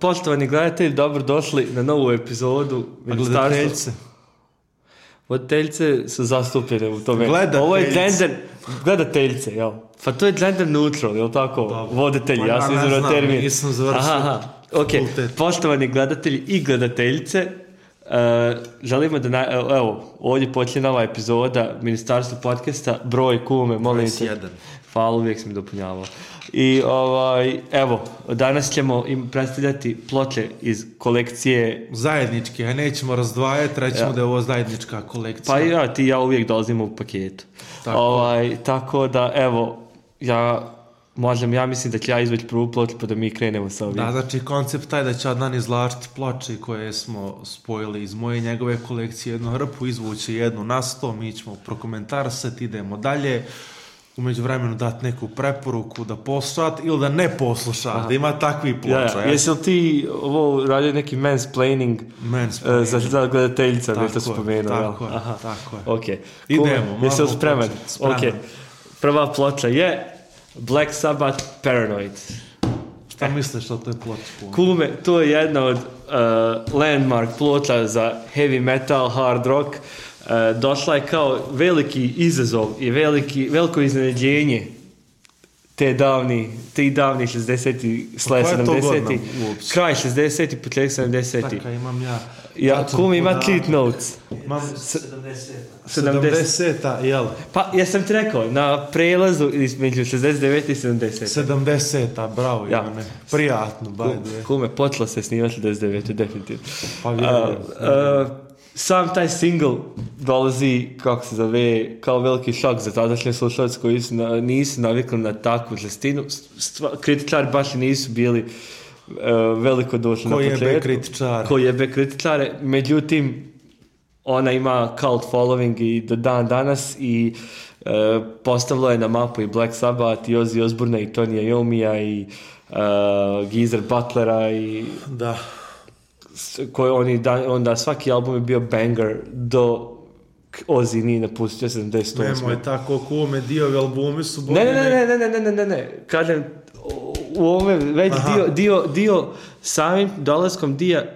Poštovani gledatelji, došli na novu epizodu Ministarstva. Voditeljce su zastupljene u tome. Gledateljce. Ovo je gender, gledateljce, jel? Pa to je gender neutral, jel tako? Dobro. Voditelji, pa ja sam izvrlo termin. Nisam završio. Aha, ok. Poštovani gledatelji i gledateljice, e, želimo da, na, evo, ovdje počne nova epizoda Ministarstva podcasta, broj kume, molim te. 21. Hvala, uvijek sam dopunjavao. I ovaj, evo, danas ćemo im predstavljati ploče iz kolekcije... Zajedničke, a nećemo razdvajati, rećemo ja. da je ovo zajednička kolekcija. Pa ja, ti ja uvijek dolazim u paketu. Tako. Ovaj, tako da, evo, ja možem, ja mislim da ću ja izvući prvu ploču pa da mi krenemo sa ovim. Da, znači koncept taj da će Adnan izlačiti ploče koje smo spojili iz moje njegove kolekcije jednu hrpu, izvući jednu na sto, mi ćemo prokomentarsati, idemo dalje umeđu vremenu dati neku preporuku da poslušat ili da ne poslušat, da ima takvi ploča. Ja, ja. Jesi li ti ovo radio neki mansplaining, eh, mansplaining. Uh, za, gledateljica, da to spomenuo? Tako je, Aha. tako je. Idemo, Jesi spreman? prva ploča je Black Sabbath Paranoid. Šta eh. misliš o toj ploči? Kume, to je jedna od uh, landmark ploča za heavy metal, hard rock. Uh, E, došla je kao veliki izazov i veliki, veliko iznenađenje te davni, Te davni 60-ti, slaje 70-ti, kraj 60-ti, početak 70-ti. imam ja. Ja, kum ima cheat notes. 70-ta. 70-ta, jel? Pa, ja sam ti rekao, na prelazu između 69 i 70 70-ta, bravo, ja. Ivane. Prijatno, bajde. Kume, počelo se snimati 69 definitivno. Pa, vjerujem sam taj single dolazi, kako se zove, kao veliki šok za tadašnje slušalce koji su nisu navikli na takvu žestinu. Kritičari baš nisu bili uh, e, veliko došli na početku. Koji je kritičare. Koji kritičare. Međutim, ona ima cult following i do dan danas i uh, postavila je na mapu i Black Sabbath i Ozzy Osbourne i Tonija Jomija i Gizer Geezer Butlera i... Da koji oni da, onda svaki album je bio banger do Ozi nije napustio 78. je tako, kume diovi albumi su... Ne, ne, ne, ne, ne, ne, ne, ne, ne, kažem, u ovome već dio, dio, dio samim dolaskom dija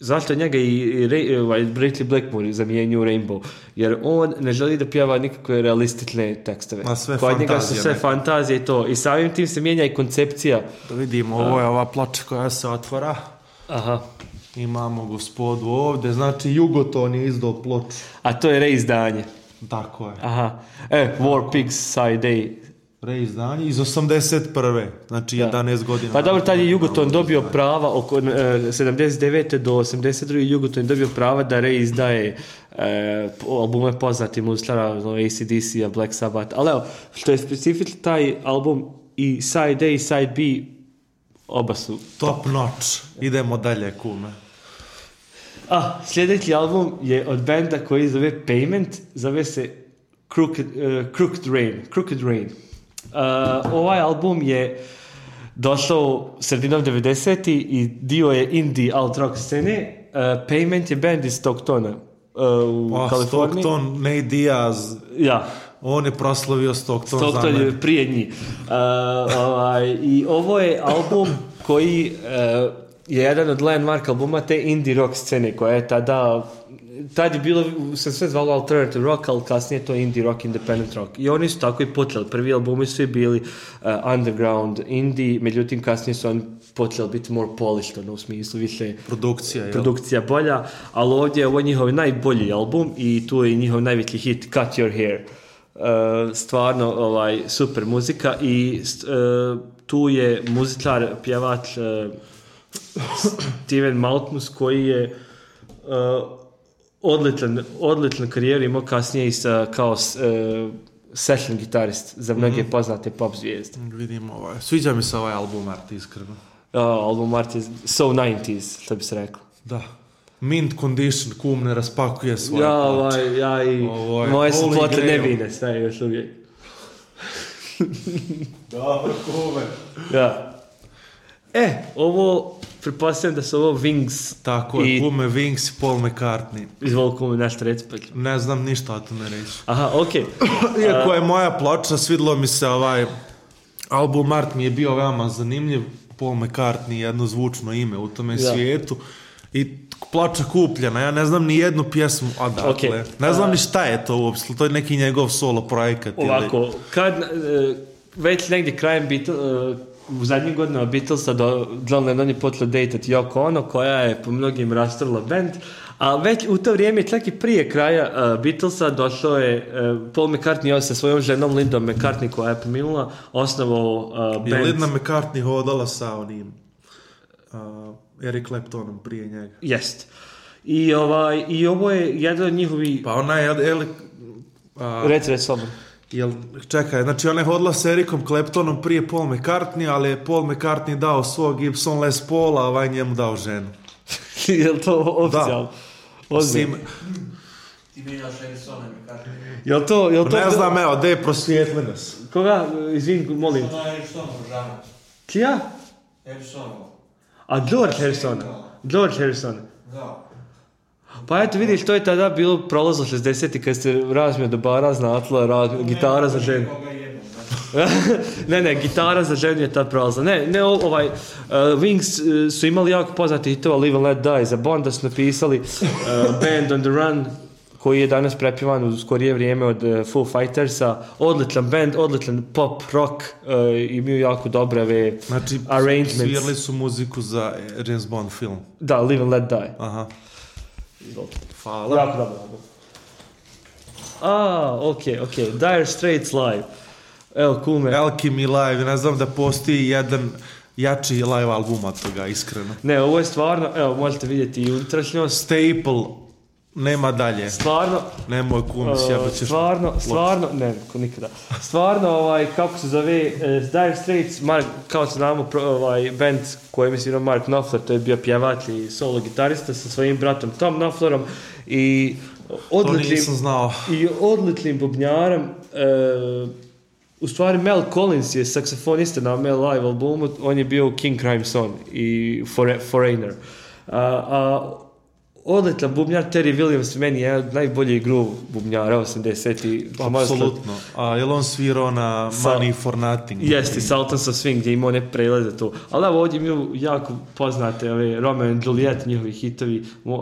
zašto njega i, i, i i Bradley Blackmore zamijenju u Rainbow, jer on ne želi da pjeva nikakve realistične tekstove. sve Kod njega su sve fantazije i to. I samim tim se mijenja i koncepcija. Da vidimo, ovo je ova ploča koja se otvora Aha. Imamo gospodu ovdje, znači Jugoton je izdao ploču. A to je reizdanje. Tako je. Aha. E, War Pigs side A. Reizdanje iz 81. Znači 11 godina. Pa dobro, tad je Jugoton dobio prava oko 79. E, do 82. Jugoton je dobio prava da reizdaje e, albume poznati uz acdc ono, Black Sabbath. Ali evo, što je specifično taj album i side A i side B Oba su top notch. Idemo dalje, kume. A, sljedeći album je od benda koji zove Payment, zove se Crooked, uh, Crooked Rain. Crooked Rain. Uh, ovaj album je došao sredinom 90 i dio je indie alt rock scene. Uh, Payment je band iz Stocktona uh, u oh, Kaliforniji. Stockton, Nate Diaz. Ja on je proslavio Stockton. Stockton je prije e, ovaj, I ovo je album koji e, je jedan od landmark albuma te indie rock scene koja je tada tad je bilo, se sve zvalo alternative rock, ali kasnije to indie rock, independent rock. I oni su tako i potljeli. Prvi albumi su i bili uh, underground, indie, međutim kasnije su oni potljeli biti more polished, ono u smislu više produkcija, produkcija bolja, ali ovdje je ovo njihov najbolji album i tu je njihov najveći hit Cut Your Hair E, stvarno ovaj, super muzika i e, tu je muzičar, pjevač e, Steven Maltmus koji je odličan, odličan karijer imao kasnije i sa, kao session gitarist za mnoge mhm. poznate pop zvijezde. Vidim ovaj. Sviđa mi se ovaj album Art, iskreno. Uh, album Art so 90s, što bi se reklo. Da mint condition kum ne raspakuje svoje ja, plaće. Ovaj, ja i ovaj, moje su ne vine, staje još uvijek. Dobro, kume. Ja. E, ovo, pretpostavljam da su ovo Wings. Tako je, i... kume Wings i Paul McCartney. Izvoli kume, nešto reći pa Ne znam ništa o tome reći. Aha, okej. Okay. Iako je moja ploča, svidlo mi se ovaj album Art mi je bio veoma zanimljiv. Paul McCartney je jedno zvučno ime u tome ja. svijetu. I plača kupljena, ja ne znam ni jednu pjesmu odakle. Okay. Ne znam ni šta je to uopšte, to je neki njegov solo projekat. Ovako, ili... kad, e, već negdje krajem e, u zadnjih godina Beatlesa do, John Lennon je počeo dejtati Ono, koja je po mnogim rastrla band, a već u to vrijeme, čak i prije kraja uh, Beatlesa, došao je Paul McCartney sa svojom ženom Lindom McCartney koja je pominula, osnovao uh, band. Je Linda McCartney hodala sa onim... Eric Claptonom prije njega. Jest. I, ovaj, I ovo je jedan od njihovi... Pa ona je... El, reci rec, rec, Jel, čekaj, znači ona je hodila s Erikom Claptonom prije Paul McCartney, ali je Paul McCartney dao svog Gibson Les paul a ovaj njemu dao ženu. Jel to oficijalno? Da. Osim... Ti menjaš Erisona McCartney. Jel to... Jel to... Ne znam, evo, gdje je prosvjetljenost. Koga? Izvin, molim. Što je Erisona, Žana? Kija? Erisona. A George Harrison. George Harrison. Da. Pa eto vidiš, to je tada bilo prolazlo 60-ti kad se razmio dobara, znatla, gitara za ženu. ne, ne, gitara za ženu je tad prolazla. Ne, ne, ovaj, e, Wings e, su imali jako poznati hitova Live and Let Die za Bonda su napisali uh, Band on the Run koji je danas prepivan u skorije vrijeme od eh, Foo Fightersa. Odličan band, odličan pop, rock, eh, imaju jako dobrave znači, arrangements. Svirali su muziku za James Bond film. Da, Live and Let Die. Aha. Hvala. Jako dobro. A, okej, okay, okej. Okay. Dire Straits live. Evo, kume. Alchemy live, ne znam da postoji jedan jači live album od toga, iskreno. Ne, ovo je stvarno, evo, možete vidjeti i unutrašnjost. Staple nema dalje. Stvarno. Nemoj kun, uh, e, ćeš Stvarno, stvarno, ne, nikada. Stvarno, ovaj, kako se zove, uh, Dire Straits, Mark, kao se znamo, ovaj, band koji je mislim ono Mark Knopfler, to je bio pjevač i solo gitarista sa svojim bratom Tom Knopflerom i odličnim... znao. I odličnim bubnjarom, e, u stvari Mel Collins je saksofonista na Mel Live albumu, on je bio King Crimson i Foreigner. A, a Odletan bubnjar, Terry Williams meni je najbolji igru bubnjara 80-ti. Apsolutno. A je on svirao na Money Sa, for Nothing? Jesti, Salton sa Swing gdje imao ne prelaze tu. Ali evo ovdje mi jako poznate ove Romeo and Juliet, njihovi hitovi. Uh...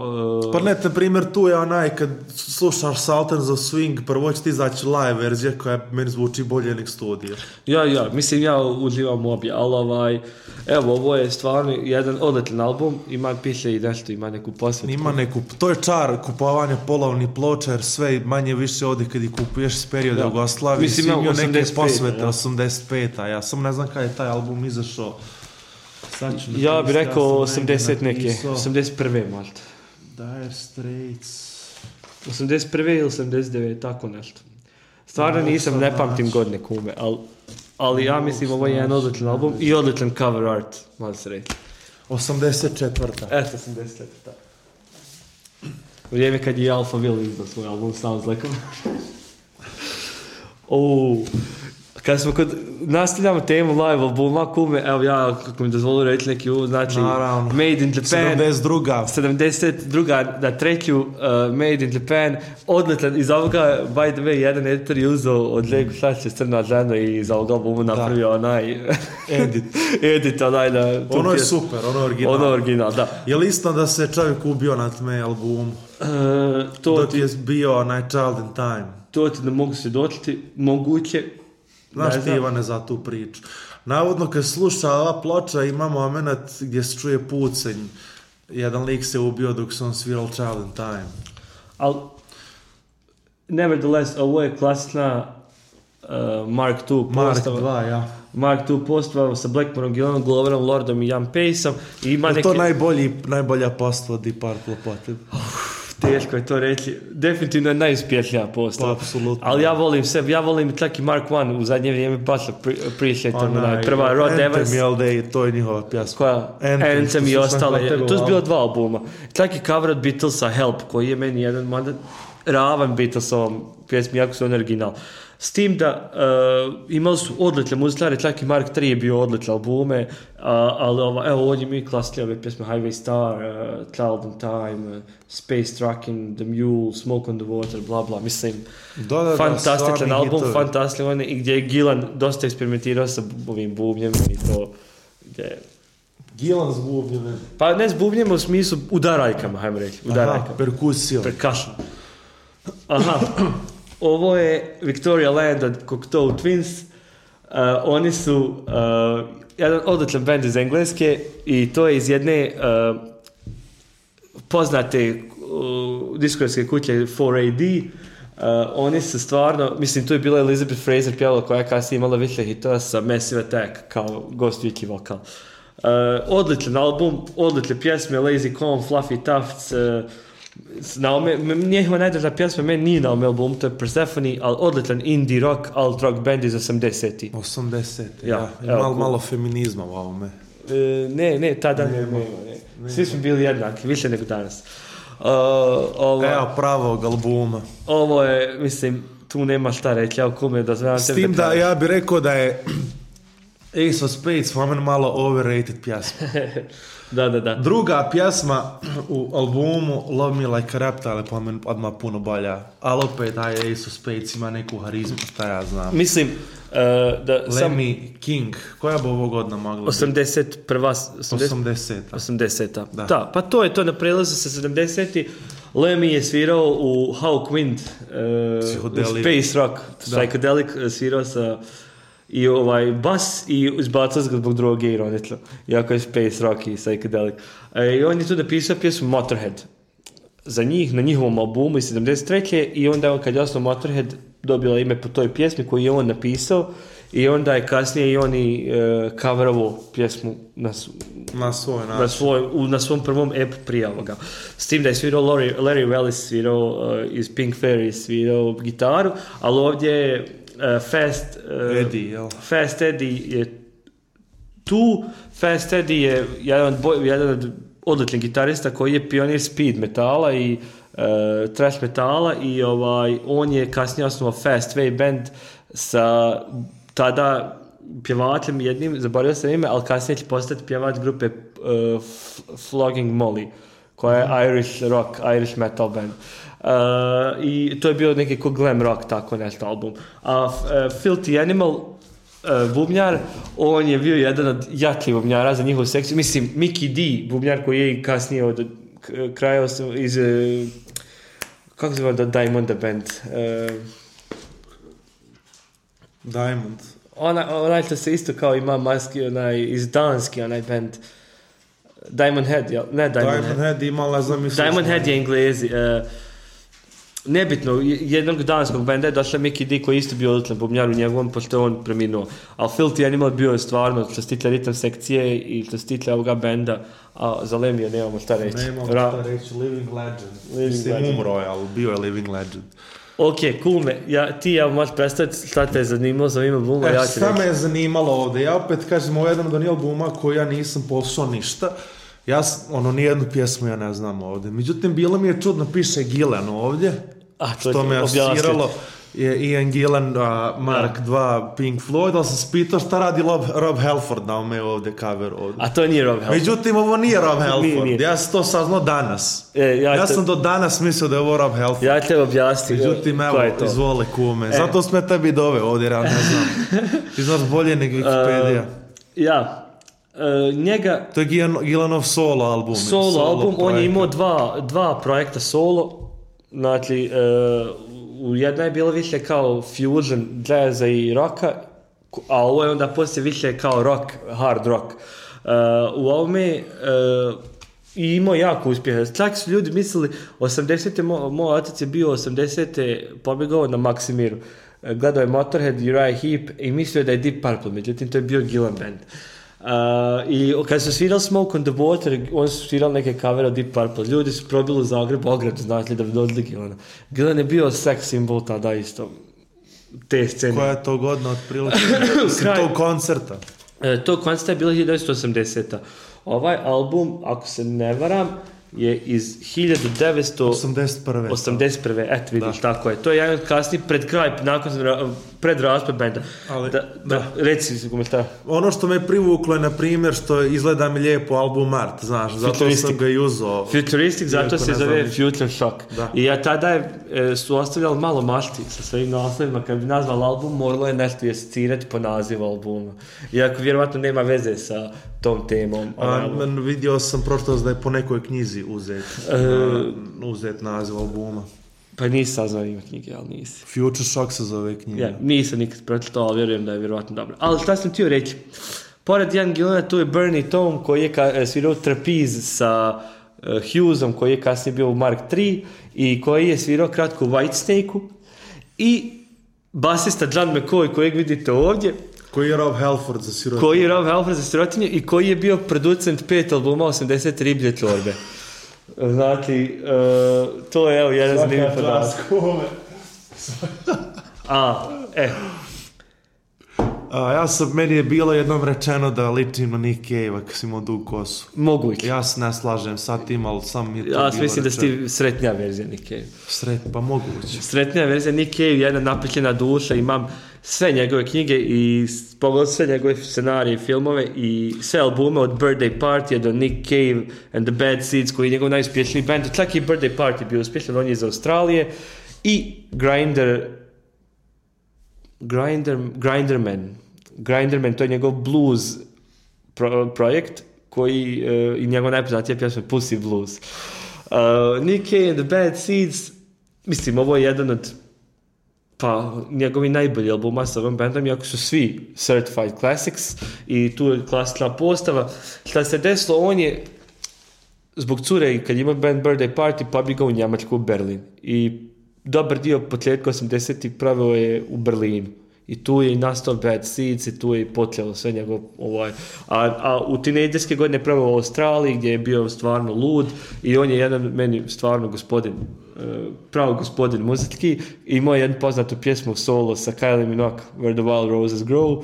Pa ne, na primjer tu je onaj kad slušaš Salton za Swing, prvo će ti izaći live verzija koja meni zvuči bolje nek studija. Ja, ja, mislim ja uživam obje, ali ovaj, evo ovo je stvarno jedan odletljen album, ima piše i nešto, ima neku posvetu. Ima neku, To je čar kupovanja polovni ploča, jer sve manje više ovdje kad ih kupuješ s perioda Jugoslavije. Mislim, imao neke posvete, 85-a. Ja sam ne znam kada je taj album izašao. Ja bih rekao 80 neke, 81. možda. Dire Straits. 81. ili 89. tako nešto. Stvarno nisam, ne pamtim godine kume, ali, ja mislim ovo je jedan odličan album i odličan cover art, malo se reći. 84. Eto, 84. Vrijeme kad je Alfa Will izdao svoj album Sounds Like a... oh. Kad smo kod, nastavljamo temu live albuma, kume, evo ja, kako mi dozvolu reći neki uvod, znači Naravno. Made in Japan. 72. 72. na treću uh, Made in Japan, odletan iz ovoga, by the way, jedan editor je uzao od mm. Lego će crna žena i iz ovoga albuma napravio da. onaj... Edit. Edit, onaj da... Ono je super, ono je original. Ono je original, da. Je li isto da se čovjek ubio na tme albumu? Uh, to Dok ti... je bio onaj Child in Time. To ti ne mogu se doći, moguće, Znaš ti, Ivane, za tu priču. Navodno, kad sluša ova ploča, ima moment gdje se čuje pucanj. Jedan lik se ubio dok se on svirao Child in Time. Al, nevertheless, ovo je klasna... E, Mark II postava. Mark II, ja. Mark II postava sa Blackmoreom, Gloverom, Lordom i Jan Paceom. I ima neki... To najbolji, najbolja postava di Purple Teško je to reći. Definitivno je najuspješnija postava. Pa, apsolutno. Ali ja volim sve, ja volim čak i Mark One u zadnje vrijeme baš appreciatom. Pa, onaj, prva Rod Anthem Evans. Anthem Day, to je njihova pjasma. Koja? Anthem, Anthem i ostale. To su bilo dva albuma. Čak i cover od Beatlesa Help, koji je meni jedan mandat ravan Beatlesovom pjesmi, jako su on original. S tim da uh, imali su odlične muzikare, čak i Mark 3 je bio odlične albume, uh, ali ova, evo ovdje mi klasili ove pjesme Highway Star, uh, eh, Cloud Time, uh, Space Trucking, The Mule, Smoke on the Water, bla bla, mislim, fantastičan album, fantastičan i gdje je Gilan dosta eksperimentirao sa ovim bubnjem i to, gdje Gilan s bubnjem. Pa ne s bubnjem, u smislu udarajkama, hajmo reći, udarajkama. Aha, perkusijom. Percussion. Aha. Ovo je Victoria Land od Cocteau Twins. E, oni su e, jedan odličan band iz Engleske i to je iz jedne e, poznate uh, diskorske kuće 4AD. oni su stvarno, mislim, tu je bila Elizabeth Fraser pjevala koja je kasnije imala više hitova sa Massive Attack kao viki vokal. odličan album, odlične pjesme, Lazy Calm, Fluffy Tufts, ima najdraža pjesma meni nije na album, to je Persephone, ali odličan indie rock, alt rock band iz 80-ti. 80 ti ja. Malo, malo feminizma u ovome. E, ne, ne, tada ne, ne, ne. Svi smo bili jednaki, više nego danas. Uh, ovo, Evo pravog albuma. Ovo je, mislim, tu nema šta reći, ja kume da znam S tim da, ja bih rekao da je Ace of Spades po malo overrated pjesma. Da, da, da. Druga pjesma u albumu Love Me Like a Reptile po meni odmah puno bolja. Ali opet taj Ace ima neku harizmu, šta ja znam. Mislim, uh, da... Lemmy King, koja bi ovog godina mogla biti? 81. 80. 80. Da. da, pa to je to na prelazu sa 70. Lemmy je svirao u Hawkwind, uh, Space Rock, psychedelic, e, svirao sa i ovaj bas i izbacao ga zbog droge i je space rock i psychedelic. E, I on je tu napisao pjesmu Motorhead. Za njih, na njihovom albumu iz 73. I onda on kad je Motorhead dobila ime po toj pjesmi koju je on napisao i onda je kasnije i oni e, coverovo pjesmu na, na, svoj na, svom prvom EP prijavo S tim da je svirao Larry, Larry Wellis, svirao e, iz Pink Fairy, svirao gitaru, ali ovdje je Eh, Fast... Eh, Eddie, Fast Eddie je tu. Fast Eddie je jedan od, boj, jedan od odličnih gitarista koji je pionir speed metala i uh, eh, trash metala i ovaj, on je kasnije osnovao Fast Way band sa tada pjevačem jednim, zaboravio sam ime, ali kasnije će postati pjevač grupe uh, Flogging Molly, koja je mhm. Irish rock, Irish metal band. Uh, I to je bio neki ko glam rock, tako nešto album. A e, Filthy Animal, e, bubnjar, on je bio jedan od jakih bubnjara za njihovu sekciju. Mislim, Mickey D, bubnjar koji je kasnije od kraja iz... E, kako se zove da Diamond Band? Diamond. Ona, onaj što se isto kao ima maski, onaj iz Danski, onaj band. Diamond Head, jel? Ne Diamond, Diamond Head. Head imala Diamond Head je englezi. Uh, nebitno, jednog danskog benda je došla Mickey D koji isto bio odličan bubnjar u njegovom, pošto je on preminuo. Al' Filthy Animal bio je stvarno, što ritam sekcije i što ovoga benda, a za Lemija nemamo šta reći. Nemamo šta reći, Living Legend. Living Mislim, umro je, ali bio je Living Legend. Ok, cool me. Ja, ti ja možeš predstaviti šta te je zanimalo, zanima Buma, e, ja Šta me je zanimalo ovdje? Ja opet kažem, ovo je jedan od onih albuma koji ja nisam posao ništa ja, ono, nijednu pjesmu ja ne znam ovdje. Međutim, bilo mi je čudno, piše Gilan ovdje, a, to što me asociralo je Ian Gillan, uh, Mark ja. Pink Floyd, ali sam spitao šta radi Rob, Rob Halford na me ovdje cover ovdje. A to nije Rob Halford. Međutim, ovo nije Rob Halford. Nije, nije. Ja sam to saznao danas. E, ja, ja te... sam do danas mislio da je ovo Rob Halford. Ja te objasnim. Međutim, evo, je to? izvole kume. E. Zato smo tebi dove ovdje, ja ne znam. Ti znaš bolje nego e, Wikipedia. Uh, ja, E, njega... To je Gilanov solo album. Solo, album, on je imao dva, dva projekta solo, znači e, u jedna je bilo više kao fusion jazza i roka, a ovo je onda poslije više kao rock, hard rock. E, u ovome i imao jako uspjeha. Čak su ljudi mislili, 80. moj, moj otac je bio 80. pobjegao na Maksimiru. Gledao je Motorhead, Uriah Heep i mislio da je Deep Purple, međutim to je bio Gilan Band. Uh, I kad se svirali Smoke on the Water, oni su svirali neke kavere od Deep Purple. Ljudi su probili u Zagreb ograd, znate da bi dodliki. Ono. Glenn je bio sex simbol tada isto. Te scene. Koja je to godina otprilike? tog koncerta. E, to koncerta je bilo 1980-a. Ovaj album, ako se ne varam, je iz 1981. 81. Eto vidiš, tako je. To je jedan kasni pred kraj, nakon pred raspad benda. Ali, da, da, Reci se Ono što me privuklo je, na primjer, što izgleda mi lijepo album Mart, znaš, zato sam ga i Futuristic, zato se zove Future Shock. Da. I ja tada je, e, su ostavljali malo mašti sa svojim naslovima, kad bi nazval album, moralo je nešto po nazivu albuma. Iako vjerovatno nema veze sa tom temom. A, vidio sam prošlost da je po nekoj knjizi uzet, e, uzet naziv albuma. Pa nisi saznao ima knjige, ali nisi. Future Shock se zove knjiga. Ja, nisam nikad pročitao, ali vjerujem da je vjerovatno dobro. Ali šta sam htio reći? Pored Jan Gilona tu je Bernie Tom koji je e, svirao trapiz sa uh, Hughesom koji je kasnije bio u Mark 3 i koji je svirao kratko u Whitesnake-u i basista John McCoy kojeg vidite ovdje koji je Rob Halford za sirotinje. Koji je Rob Halford za sirotinje i koji je bio producent pet albuma 83 riblje torbe Znati, uh, e, to je evo jedan zanimljiv podatak. Svaka je to raz kome. A, evo. A, ja sam, meni je bilo jednom rečeno da ličim na Nick Cave ako si dug kosu. Moguće. Ja se ne slažem sa tim, sam mi je Ja mislim da si ti sretnija verzija Nick Cave. Sret, pa moguće. Sretnija verzija Nick Cave, jedna napetljena duša, imam sve njegove knjige i pogledam sve njegove scenarije i filmove i sve albume od Birthday Party do Nick Cave and the Bad Seeds koji je njegov najuspješniji band. Čak i Birthday Party bio uspješan, on je iz Australije i Grinder Grinder, Grinderman. Grinderman, to je njegov blues pro, projekt koji, eh, i njegov najpoznatija pjesma Pussy Blues. Uh, eh, and the Bad Seeds, mislim, ovo je jedan od pa njegovi najbolji albuma sa ovom bandom, iako su svi Certified Classics i tu je klasična postava. Šta se desilo, on je zbog cure i kad ima band Birthday Party, pa bi ga u Njemačku u Berlin. I dobar dio početka 80-ih pravio je u Berlinu. I tu je i nastao Bad Seeds i tu je i potljalo sve njegov ovaj. A, a u tinejdžerske godine pravo u Australiji gdje je bio stvarno lud i on je jedan meni stvarno gospodin e, pravo gospodin muzetki. imao je jednu poznatu pjesmu solo sa Kylie Minogue Where the Wild Roses Grow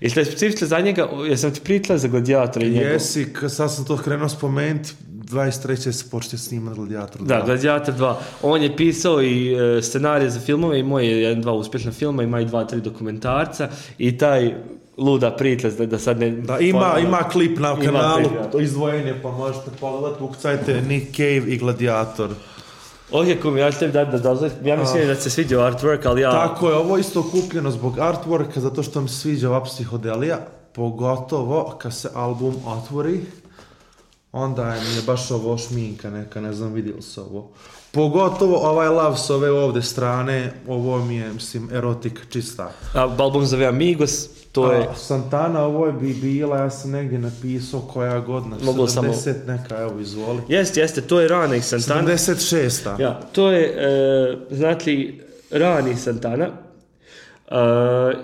i što je specifično za njega, jesam ti pričala za gladijatora i Jesi, sad sam to krenuo spomenuti, 23. se počne snimati Gladiator 2. Da, Gladiator 2. On je pisao i e, scenarije za filmove, i moj je jedan, dva uspješna filma, ima i dva, tri dokumentarca i taj luda pritlaz da, da sad ne... Da, ima, pa, ima klip na kanalu, klip, ja. izdvojenje, pa možete pogledati, ukcajte Nick Cave i Gladiator. Ok, kum, ja ću da, da, da, ja mislim da se sviđa artwork, ali ja... Tako je, ovo je isto kupljeno zbog artworka, zato što mi sviđa ova psihodelija, pogotovo kad se album otvori onda mi je baš ovo šminka neka, ne znam, vidjeli se ovo. Pogotovo ovaj lav s ove ovdje strane, ovo mi je, mislim, erotik čista. A album zove Amigos, to je... Santana ovo je bi bila, ja sam negdje napisao koja godina, 70 neka, evo, izvoli. Jeste, jeste, to je rani Santana. 76 Ja, to je, znači, rani Santana. E,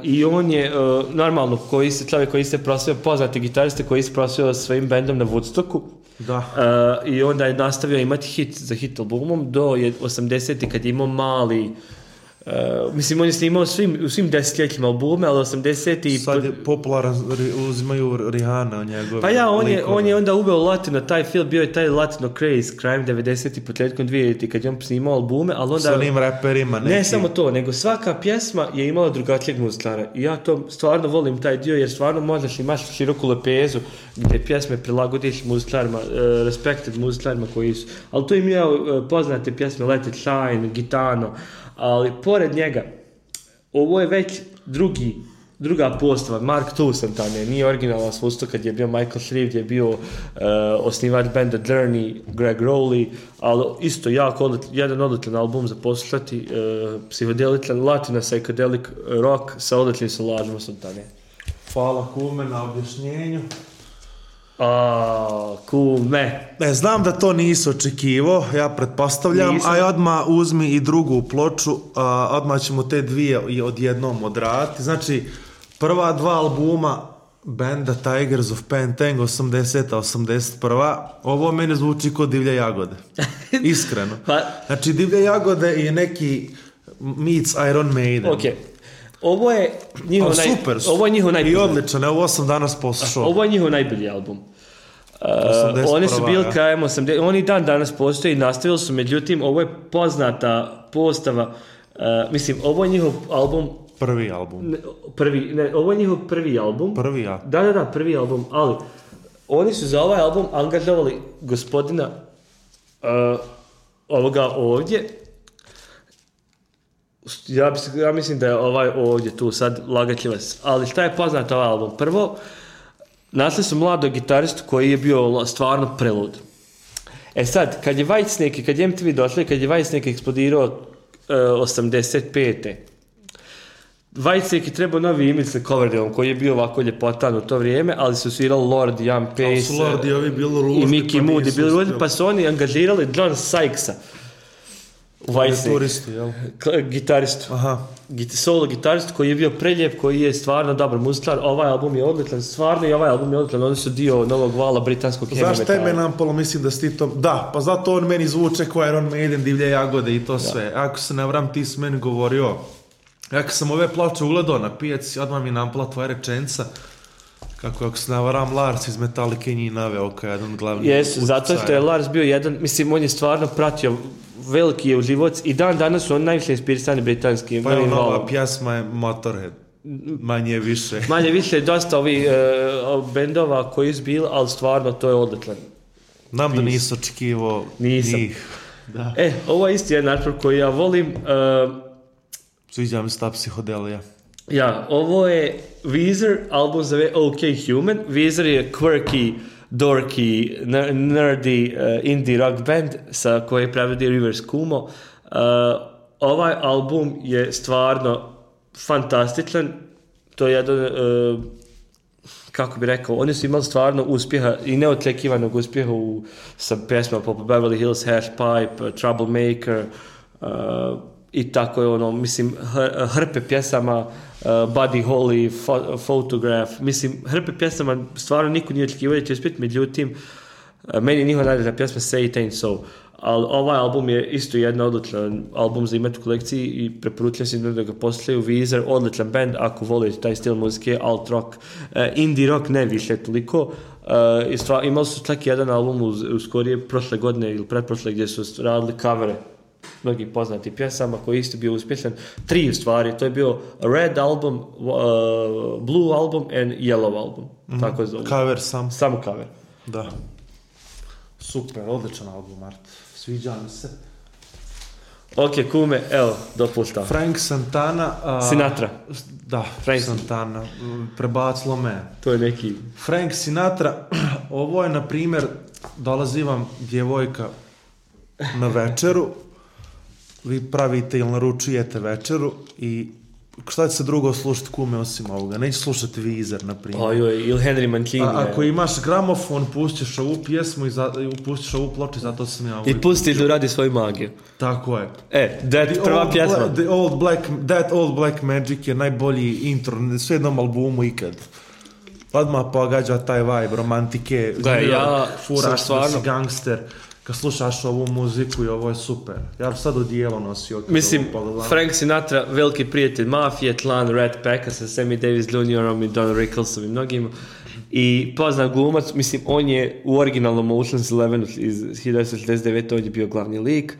I on je, e, normalno, koji se čovjek koji se prosvio, poznati gitariste koji se prosvio svojim bendom na Woodstocku, da. E, I onda je nastavio imati hit za hit albumom do 80. kad je imao mali Uh, mislim, on je snimao svim, u svim desetljećima albume, ali 80 i... Sad je popularan, uzimaju Rihanna njegove. Pa ja, on je, on je, onda uveo latino, taj film bio je taj latino craze, crime 90 i početkom 2000 kad je on snimao albume, ali onda... s onim reperima, Ne samo to, nego svaka pjesma je imala drugačijeg muzikara. I ja to stvarno volim taj dio, jer stvarno možeš imaš široku lepezu gdje pjesme prilagodiš muzikarima, uh, e, respected muzikarima koji su... Ali to im je uh, poznate pjesme Let It Shine, Gitano, ali po pored njega, ovo je već drugi druga postava, Mark Tusan tamo je, nije originalna svojstva kad je bio Michael Shreve, gdje je bio uh, osnivač benda Journey, Greg Rowley, ali isto jako jedan odličan album za poslušati, uh, psihodeličan, latina psychedelic rock sa odličnim solažima sam tamo je. Hvala kume na objašnjenju. A, kume. ne. znam da to nisi očekivo, ja pretpostavljam, a aj odmah uzmi i drugu ploču, a, odmah ćemo te dvije i odjednom odraditi. Znači, prva dva albuma benda Tigers of Pentang 80 81 ovo meni zvuči kao Divlje jagode. Iskreno. Pa- znači, Divlje jagode je neki meets Iron Maiden. Okay. Ovo je njihov, super, ovo je njihov najbolji. I odličan, sam danas poslušao. Ovo je njihov najbolji album. Uh, oni su bili krajem 80 oni dan danas postoje i nastavili su, međutim, ovo je poznata postava, e, mislim, ovo je njihov album Prvi album. Ne, prvi, ovo je njihov prvi album. Prvi, Da, da, da, prvi album, ali oni su za ovaj album angažovali gospodina uh, ovoga ovdje, ja, ja mislim da je ovaj ovdje tu sad lagaćljivac. Ali šta je poznat ovaj album? Prvo, nasli su mladog gitaristu koji je bio stvarno prelud. E sad, kad je White i kad je MTV došli, kad je Whitesnake eksplodirao uh, 85. Whitesnake je trebao novi imid sa on koji je bio ovako ljepotan u to vrijeme, ali su svirali Lord, Jan Pace Lordi, i Mickey pa Moody, pa su oni angažirali John Sykesa White Turistu, jel? Gitaristu. Aha. Solo gitarist koji je bio preljep, koji je stvarno dobar muzikar. Ovaj album je odličan, stvarno i ovaj album je odličan. Oni su dio novog vala britanskog heavy metala. Znaš me nam polo mislim da si to... Da, pa zato on meni zvuče kao Iron Maiden, Divlje jagode i to sve. Ako se ne vram, ti si meni govorio. Ja kad sam ove plaće ugledao na pijaci, odmah mi nampla tvoja rečenca. Kako ako se navaram, Lars iz Metallica i njih naveo kao jedan glavni Jesu, zato što je Lars bio jedan, mislim, on je stvarno pratio veliki je uživac i dan danas su on najviše inspirisani britanski. pa nova pjasma je Motorhead manje više manje više dosta ovih uh, bendova koji je bili, ali stvarno to je odličan nam da nisu očekivao nisam njih. Da. e ovo je isti jedan koji ja volim uh, sviđa mi se ta psihodelija ja ovo je Weezer album zove OK Human Weezer je quirky dorky, nerdy eh, indie rock band sa koje prevodi Rivers Kumo. Uh, eh, ovaj album je stvarno fantastičan. To je jedan eh, kako bi rekao, oni su imali stvarno uspjeha i neočekivanog uspjeha u, sa pjesmama poput Beverly Hills, Hashpipe, Pipe, Troublemaker, uh, i tako je ono, mislim, hrpe pjesama, uh, Buddy Holly, fo Photograph, mislim, hrpe pjesama, stvarno niko nije očekivao da će uspjeti, međutim, uh, meni njihova najdraža pjesma Say It Ain't So, ali ovaj album je isto jedna odličan album za imati u kolekciji i preporučujem se da ga poslušaju Weezer, odličan band ako volite taj stil muzike, alt rock, uh, indie rock ne više toliko, Uh, imali su čak jedan album u u skorije prošle godine ili pretprošle gdje su radili kavere mnogi poznati pjesama koji je isto bio uspješan. Tri u stvari, to je bio Red album, uh, Blue album and Yellow album. Mhm. Tako zove. Cover sam. Samo cover. Da. Super, odličan album, Art Sviđa mi se. Ok, kume, evo, dopušta. Frank Santana... Sinatra. Da, Frank Santana. Prebacilo me. To je neki... Frank Sinatra, ovo je, na primjer, dolazi vam djevojka na večeru, vi pravite ili naručujete večeru i šta će se drugo slušati kume osim ovoga? Neće slušati Vizer, na primjer. ili Henry Mancini. ako imaš gramofon, pustiš ovu pjesmu i, za, i pustiš ovu ploču zato sam ja ovaj I pusti da radi svoju magiju. Tako je. E, that the prva pjesma. the old black, that Old Black Magic je najbolji intro na sve jednom albumu ikad. Odmah pogađa taj vibe romantike, da, ja, furaš, stvarno... gangster kad slušaš ovu muziku i ovo je super. Ja bi sad odijelo nosio. Mislim, Frank Sinatra, veliki prijatelj mafije, tlan Red Packa sa Sammy Davis Juniorom i Don Ricklesom i mnogim. I poznat glumac, mislim, on je u originalnom Ocean's Eleven iz 1969. on je bio glavni lik.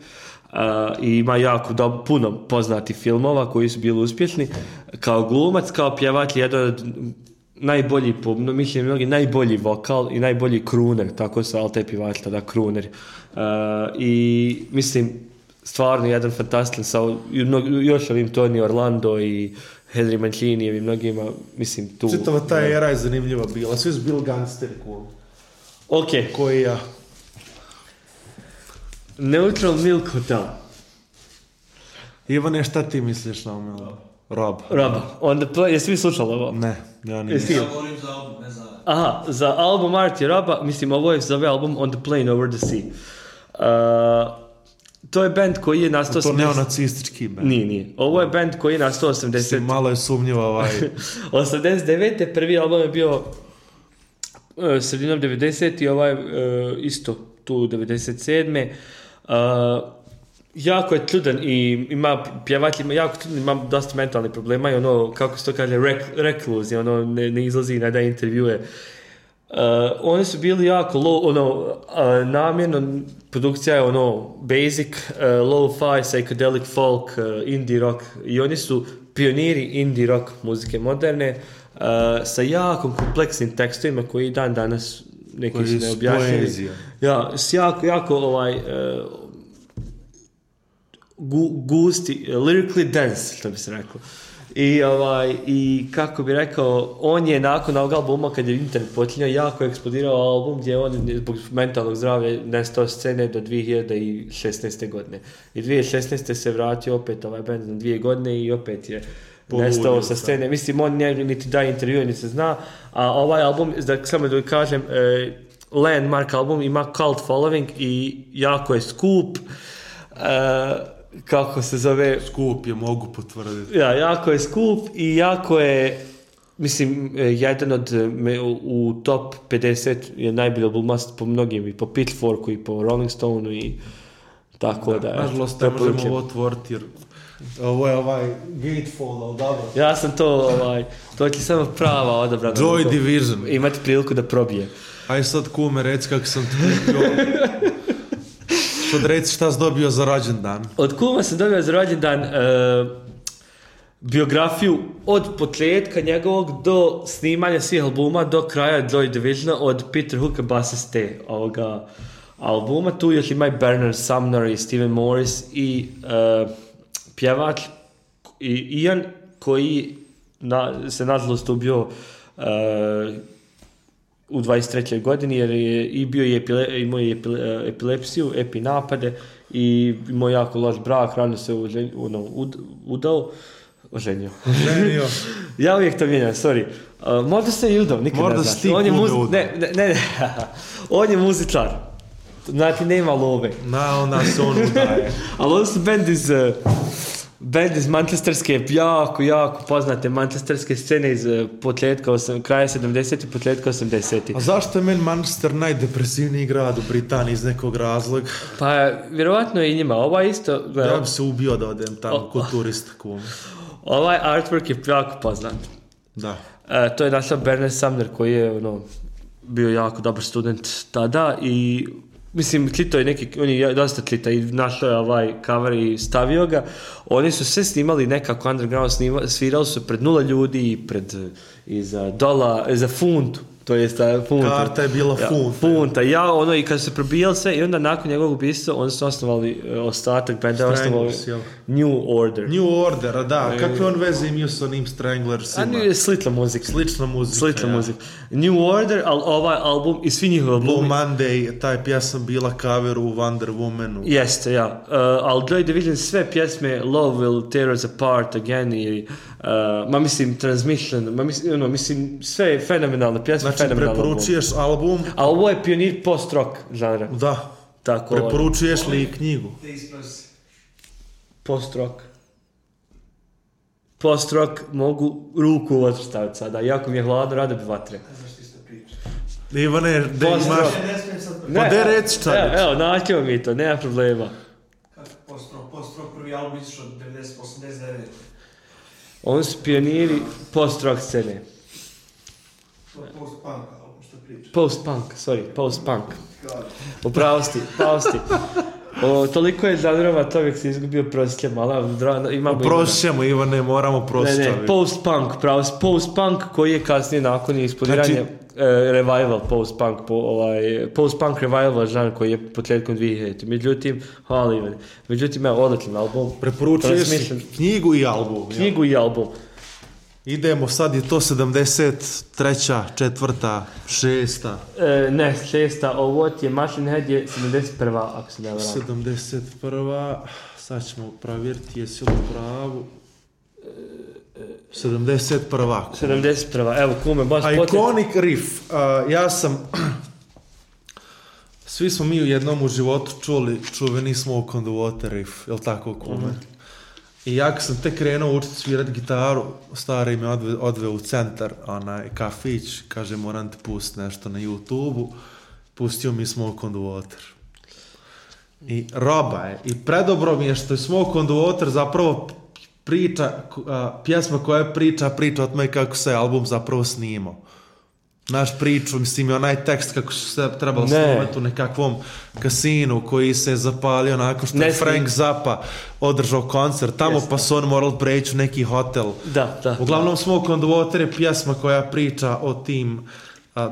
Uh, i ima jako puno poznatih filmova koji su bili uspješni kao glumac, kao pjevač jedan od najbolji, po mislim mnogi, najbolji vokal i najbolji kruner, tako se Alte Pivač tada kruner. Uh, I mislim, stvarno jedan fantastičan sa još ovim Toni Orlando i Henry Mancini i mnogima, mislim tu... Čitava ta era je zanimljiva bila, svi su bili gangster cool. Ok. Koji ja. Neutral Milk Hotel. Ivane, šta ti misliš na ovo. Rob. Rob. On the play, jesi vi slučali ovo? Ne, ja nisam. Ja govorim za album, ne za... Aha, za album Arti Roba, mislim ovo je za ovaj album On the Plane Over the Sea. Uh, to je band koji je nastao... To 80... neonacistički band. Nije, nije. Ovo je band koji je nastao 80... Mislim, malo je sumnjivo ovaj... 89. prvi album je bio e, sredinom 90. i ovaj e, isto tu 97. Uh, jako je čudan i ima pjevač, ima jako čudan, ima dosta mentalnih problema i ono, kako se to kaže, rek, ono, ne, ne izlazi na da intervjue. Uh, oni su bili jako low, ono, uh, namjerno, produkcija je ono basic, uh, low-fi, psychedelic folk, uh, indie rock i oni su pioniri indie rock muzike moderne uh, sa jako kompleksnim tekstovima koji dan danas neki su ne objašnjeni. Ja, s jako, jako ovaj, uh, gu, gusti, lyrically dense, što bi se reklo. I, ovaj, I kako bi rekao, on je nakon ovog albuma, kad je internet počinjao, jako je eksplodirao album gdje on zbog mentalnog zdravlja nestao scene do 2016. godine. I 2016. se vratio opet ovaj band na dvije godine i opet je nestao sa scene. Mislim, on niti daje intervju, ni se zna. A ovaj album, da samo da kažem, eh, landmark album, ima cult following i jako je skup. E, kako se zove... Skup je, mogu potvrditi. Ja, jako je skup i jako je... Mislim, e, jedan od e, u top 50 je najbolji albumast po mnogim, i po Pitforku, i po Rolling Stoneu, i tako da... da Nažalost, ne možemo ovo otvoriti jer ovo je ovaj Gatefold, Ja sam to, ovaj, to je samo prava odabrana. Joy Division. Imati priliku da probije. Aj sad kume, reci kako sam to Sad reci šta si dobio za rođendan. Od kuma sam dobio za rođendan e, biografiju od početka njegovog do snimanja svih albuma do kraja Joy Divisiona od Peter Hooka basiste ovoga albuma. Tu još ima i Bernard Sumner i Steven Morris i e, pjevač i Ian koji na, se nažalost ubio e, u 23. godini jer je i bio je imao je epilepsiju, epi napade i imao jako loš brak, rano se uđenio, ono, udao, oženio. oženio. ja uvijek to mijenjam, sorry. Uh, možda se i udao, nikad možda ne znaš. on je muzi... ne, ne, ne, on je muzičar. Znači, nema love. Na, onda se on udaje. Ali on su bend iz... Uh... Band iz manchesterske, jako, jako poznate manchesterske scene iz eh, početka, osam, kraja 70-ih, početka 80-ih. A zašto je meni Manchester najdepresivniji grad u Britaniji iz nekog razloga? Pa, vjerovatno i njima. Ova isto... Gleda, ja bi se ubio da odem tamo, o, kod Ovaj artwork je jako poznat. Da. E, to je našao Bernard Sumner koji je ono, bio jako dobar student tada i mislim, tlito je neki, on je dosta tlita i našao je ovaj cover i stavio ga. Oni su sve snimali nekako underground, snima, svirali su pred nula ljudi i pred, i za dola, za funtu to je ta funta. Karta je bila funta. funta. Ja, ono, i kad su se probijali sve, i onda nakon njegovog ubistva, oni su osnovali e, ostatak benda, osnovali New Order. New Order, da. E. Kakve on veze imio sa onim Stranglersima? A, slitla muzika. Slična muzika. Slitla ja. muzika. New Order, ali ovaj album i svi njihovi albumi. Blue Monday, taj pjesma bila cover u Wonder Womanu. Jeste, ja. Uh, e, ali Joy Division sve pjesme Love Will Tear Us Apart Again i Uh, ma mislim, Transmission, ma mislim, ono, mislim, sve je fenomenalna pjesma, znači, fenomenalna preporučuješ album. A ovo je pionir post-rock žanra. Da. Tako, preporučuješ li knjigu? Post-rock. Post-rock mogu ruku u vatru staviti sada. Jako mi je hladno, rade bi vatre. Ivane, da imaš... Ne, pa de reći šta Evo, evo naćemo mi to, nema problema. Post-rock, post-rock, prvi album izišao od 90, 89. Oni su pioniri post-rock scene. Post-punk, što priča. Post-punk, sorry, post-punk. U pravosti, pravosti, O, toliko je zadrova, to bih se izgubio prosje, mala, imamo... Oprostimo, Ivane, moramo prosjećati. Ne, ne, post-punk, pravo, post-punk koji je kasnije nakon ispodiranja... Znači, Eh, revival post-punk po, ovaj, post-punk revival žan koji je početkom 2000 međutim hvala Ivan međutim ja odličan album preporučujem knjigu i album knjigu ja. i album Idemo, sad je to 73. četvrta, šesta. E, ne, šesta, ovo ti je Machine Head je 71. ako se ne 71. Sad ćemo provjeriti jesi li pravu. Eh, 70 prvak. 70 evo kume baš Iconic riff. ja sam... Svi smo mi u jednom u životu čuli čuveni Smoke on the Water riff, jel tako kume? Mhm. I ja sam tek krenuo učiti svirati gitaru, stari me odve, u centar, onaj kafić, kaže moram ti pust nešto na YouTube-u, pustio mi Smoke on the Water. I roba je. I predobro mi je što je Smoke on the Water zapravo priča, pjesma koja je priča, priča o tome kako se album zapravo snimao. Naš priču, mislim, je onaj tekst kako se trebalo ne. snimati u nekakvom kasinu koji se zapalio nakon što je Frank Zappa održao koncert tamo, pa su on morali preći u neki hotel. Da, da. Uglavnom, da. Smoke Water je pjesma koja priča o tim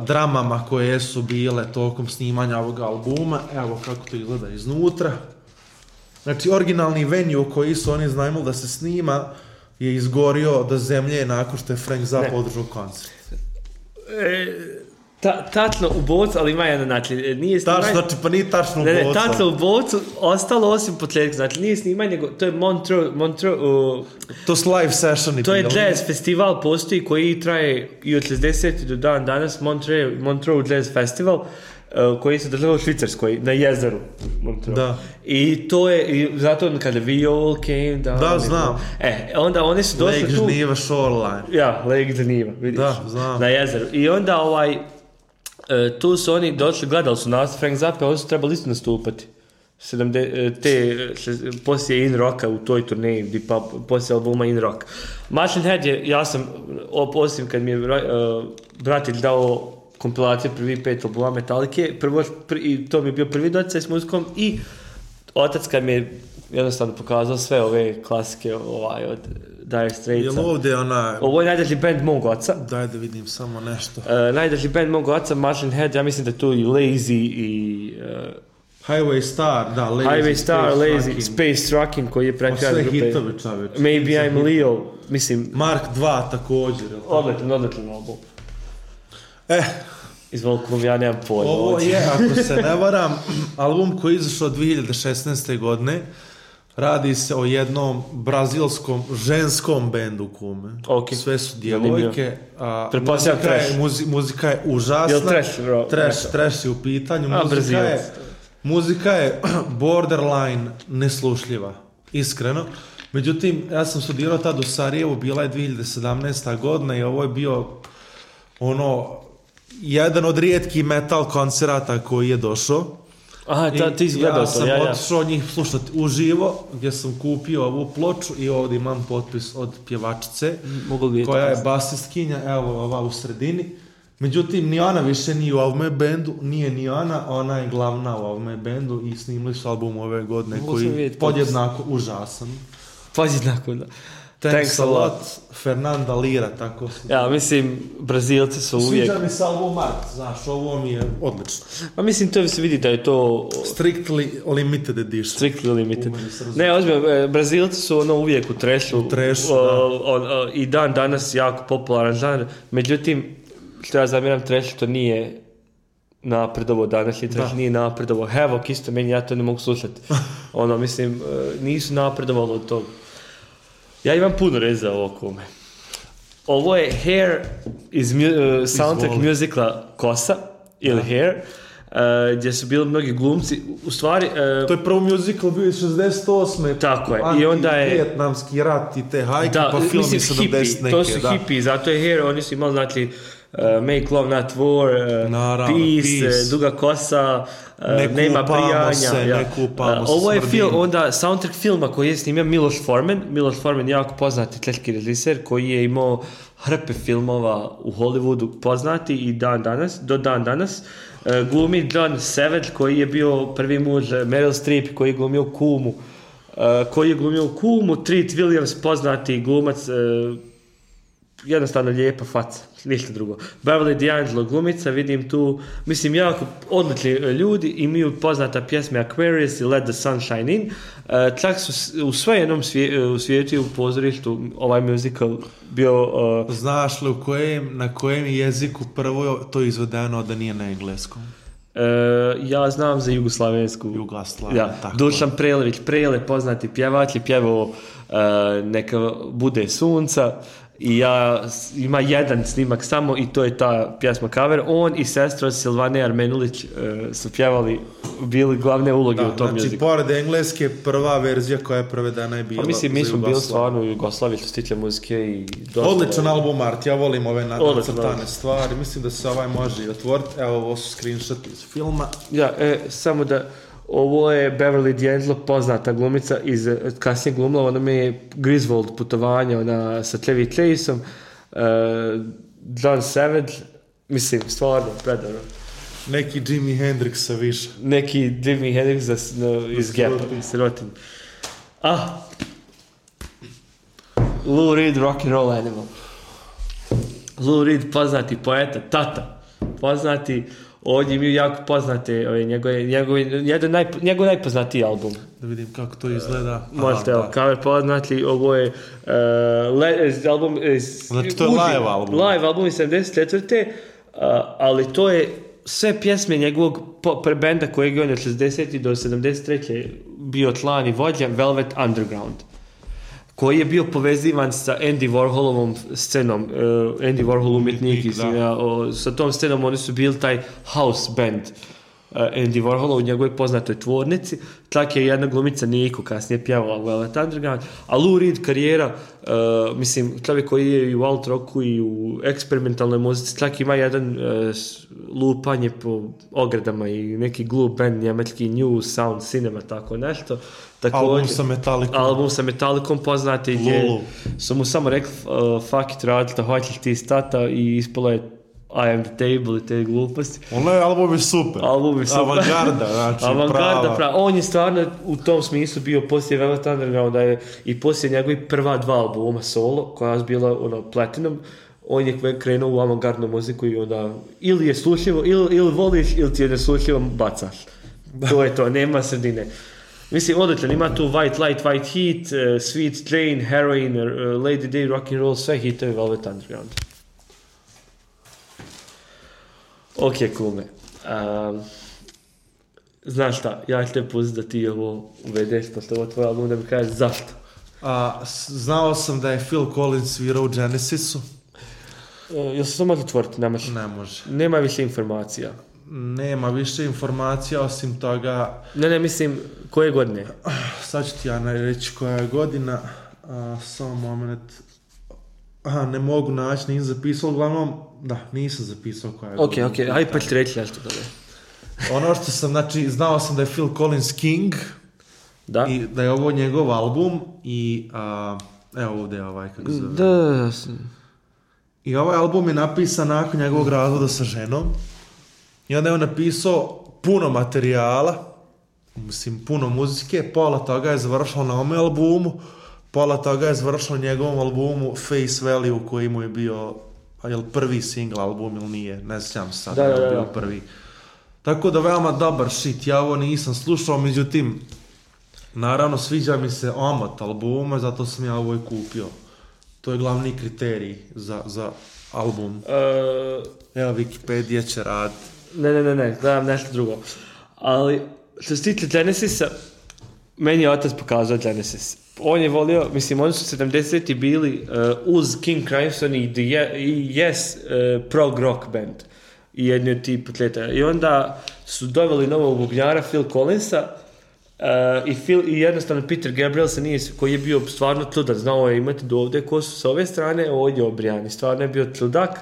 dramama koje su bile tokom snimanja ovog albuma. Evo kako to izgleda iznutra. Znači, originalni venue koji su oni znajmili da se snima je izgorio do zemlje nakon što je Frank Zappa održao koncert. E, ta, tačno u bocu, ali ima jedan način. E, nije snimanje... Tačno, znači pa nije tačno u bocu. Ne, ne, tačno u bocu, ostalo osim početka. Znači nije snimanje, nego to je Montreux... Montreux uh, to su live sessioni. To je jazz ono. festival postoji koji traje i od 60. do dan danas, Montreux, Montreux Jazz Festival. Eh, koji se država u Švicarskoj, na jezeru. Da. I to je, i zato kada we all came down. Da, znam. E, onda oni su došli tu... Lake Geneva shoreline. Ja, Lake Geneva, vidiš. Da, znam. Na jezeru. I onda ovaj, eh, tu su oni došli, gledali su nas, Frank Zappa, oni su trebali isto nastupati. 70, eh, te, poslije In Rocka u toj turneji, pa poslije albuma In Rock. Machine Head je, ja sam, osim kad mi je uh, dao kompilacija prvi pet albuma Metalike, prvo, pr, i to mi je bio prvi doticaj s muzikom i otac kad mi je jednostavno pokazao sve ove klasike ovaj, od Dire Straits. Jel ovdje ona... Ovo je najdrži band mog oca. Daj da vidim samo nešto. Uh, e, najdrži band mog oca, Martian Head, ja mislim da tu i Lazy i... Uh, Highway Star, da, Lazy. Highway Star, Space Lazy, Space Rocking koji je prekrijan pa grupe. Sve hitove Maybe I'm Leo, mislim... Mark 2 također. Odletan, odletan album. Eh, Izvolite, ja nemam pojma. Ovo je, ako se ne varam, album koji je izašao 2016. godine. Radi se o jednom brazilskom ženskom bendu kume. Sve su djevojke. A muzika, Je, muzi, muzika je užasna. trash, Trash, je u pitanju. muzika, je, muzika je borderline neslušljiva. Iskreno. Međutim, ja sam studirao tad u Sarijevu. bila je 2017. godina i ovo je bio ono jedan od rijetkih metal koncerata koji je došao. Aha, ta, ti ja to, sam ja, sam otišao njih slušati uživo, gdje sam kupio ovu ploču i ovdje imam potpis od pjevačice, koja je basistkinja, evo ova u sredini. Međutim, ni ona više nije u ovome bendu, nije ni ona, ona je glavna u ovome bendu i snimili su album ove godine Mogu koji podjednako užasan. Podjednako, da. Thanks, a lot, Fernanda Lira, tako si. Ja, mislim, Brazilci su uvijek... Sviđa mi se album art, znaš, ovo je odlično. Pa mislim, to se vidi da je to... Strictly limited edition. Strictly limited. Ne, ozbiljno, e, Brazilci su ono uvijek u trešu. U trešu, da. I dan danas jako popularan žanr. Međutim, što ja zamiram trešu, to nije napredovo današnji trash nije napredovo Havoc isto meni ja to ne mogu slušati ono mislim e, nisu napredovali od toga ja imam puno reza o ovome. Ovo je Hair iz mu, uh, soundtrack Izvoli. musicala Kosa ili da. Hair. Uh, gdje su bili mnogi glumci, u stvari... Uh, to je prvo musical bio iz 68. Tako je, i onda je... Vijetnamski rat i te hajke, da, pa film mislim, je 70 hippie, neke, To su da. hippie, zato je Hair, oni su imali, znači, Eh, Make Love Not War, eh, Naravno, eh, Peace, Duga Kosa, ne Nema Prijanja. ja. Ovo je film, onda soundtrack filma koji je snimio Miloš Forman. Miloš Forman je jako poznati teški režiser koji je imao hrpe filmova u Hollywoodu poznati i dan danas, do dan danas. Glumi John Savage koji je bio prvi muž Meryl Streep koji je glumio kumu. koji je glumio kumu, Treat Williams, poznati glumac uh, jednostavno lijepa faca, ništa drugo. Beverly D'Angelo glumica, vidim tu, mislim, jako odlični e, ljudi i mi poznata pjesme Aquarius i Let the Sun Shine In. E, čak su u sve jednom svijetu e, u svijetu u pozorištu ovaj musical bio... Znaš li kojem, na kojem jeziku prvo to izvedeno da nije na engleskom? ja znam za jugoslavensku. Jugoslavia, ja. tako. Dušan Prelević, Prele, poznati pjevač, je pjevao Neka bude sunca i ja, ima jedan snimak samo i to je ta pjesma cover. On i sestra Silvane Armenulić uh, su pjevali, bili glavne uloge u tom znači, pored engleske, prva verzija koja je prevedena je pa bila pa, mislim, mi smo bili stvarno u što tiče muzike i... Dosta... Odličan album Art, ja volim ove nacrtane stvari, mislim da se ovaj može i otvoriti. Evo, ovo su screenshot iz filma. Ja, e, samo da... Ovo je Beverly D'Angelo, poznata glumica iz kasnije glumila, ona mi je Griswold putovanje, ona sa Trevi Treisom, uh, John Savage, mislim, stvarno, predobro. Neki Jimi Hendrix sa više. Neki Jimi Hendrix za, no, iz Gepa, iz Rotin. Ah! Lou Reed, rock and roll animal. Lou Reed, poznati poeta, tata, poznati ovdje mi jako poznate njegove, jedan naj, njegov najpoznatiji album. Da vidim kako to izgleda. Uh, možete, evo, cover poznati, ovo je e, album... E, znači to je live album. Live album iz 74. E, ali to je sve pjesme njegovog prebenda kojeg je od 60. do 73. bio tlan i vođa, Velvet Underground koji je bio povezivan sa Andy Warholovom scenom. Uh, Andy Warhol umjetnik, iz, ja, sa tom scenom oni su bili taj house band. E, Andy Warholov, u njegovoj poznatoj tvornici. Tak je jedna glumica Niko kasnije pjevao, u Velvet Underground. A Lou Reed karijera, e, mislim, čovjek koji je i u alt roku i u eksperimentalnoj muzici, tak ima jedan uh, lupanje po ogradama i neki glup band njemački New Sound Cinema, tako nešto. Također, album sa Metallicom. Album sa Metallicom poznati gdje su mu samo rekli uh, fuck it radite, hoćeš ti stata i ispalo je I am the table i te gluposti. Ono je album je super. Album je super. Avangarda, znači Avangarda, prava. prava. On je stvarno u tom smislu bio poslije Velvet Undergrounda je, i poslije njegovih prva dva albuma solo, koja je bila ono, platinum, on je krenuo u avangardnu muziku i onda ili je slušljivo, ili, ili voliš, ili ti je neslušljivo bacaš. To je to, nema sredine. Mislim, odličan, ima tu White Light, White Heat, uh, Sweet Train, Heroin, uh, Lady Day, Rock'n'Roll, sve hitove Velvet Underground. Ok, kume. Um, znaš šta, ja ću te pustiti da ti ovo uvedeš, je ovo tvoj album da mi kažeš zašto. A, znao sam da je Phil Collins svirao u Genesisu. Uh, jel se to može otvoriti? Ne može. Ne može. Nema više informacija nema više informacija osim toga... Ne, ne, mislim, koje godine? Sad ću ti ja reći koja je godina, a, samo moment, aha, ne mogu naći, nisam zapisao, uglavnom, da, nisam zapisao koja je okay, godina. Ok, ok, aj pa ću reći nešto je. ono što sam, znači, znao sam da je Phil Collins King, da, i da je ovo njegov album, i evo ovdje je ovaj, kako zove. Da, da, I ovaj album je napisan nakon njegovog razvoda sa ženom. I onda je on napisao puno materijala, mislim puno muzike, pola toga je završilo na ome albumu, pola toga je završilo njegovom albumu Face Value koji mu je bio jel prvi single album ili nije, ne znam sad, da, bio prvi. Tako da veoma dobar shit, ja ovo nisam slušao, međutim, naravno sviđa mi se omot albuma, zato sam ja ovo i kupio. To je glavni kriterij za, za album. Uh... Evo, Wikipedia će raditi. Ne, ne, ne, ne, gledam nešto drugo. Ali, što se tiče Genesisa, meni je otac pokazao Genesis. On je volio, mislim, oni su 70-ti bili uh, uz King Crimson i, The Yes uh, prog rock band. I jedni od tih I onda su doveli novog bubnjara Phil Collinsa uh, i, Phil, i jednostavno Peter Gabriel se nije, koji je bio stvarno tludak, znao je imati do ovdje ko su s ove strane, ovdje obrijani. Stvarno je bio tludak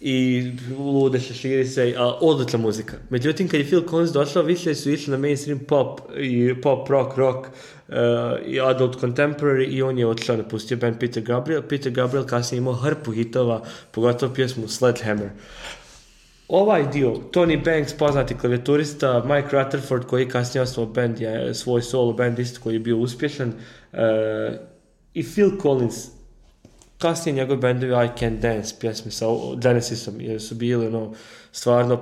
i lude se širi se, a, odlična muzika. Međutim, kad je Phil Collins došao, više su išli na mainstream pop i pop, rock, rock eh, i adult contemporary i on je odšao, napustio band Peter Gabriel. Peter Gabriel kasnije imao hrpu hitova, pogotovo pjesmu Sledgehammer. Ovaj dio, Tony Banks, poznati klavijaturista, Mike Rutherford koji kasnije osnovao band, je svoj solo band isto koji je bio uspješan, eh, i Phil Collins Kasnije njegov bendovi I Can Dance pjesme sa Genesisom jer su bili ono, stvarno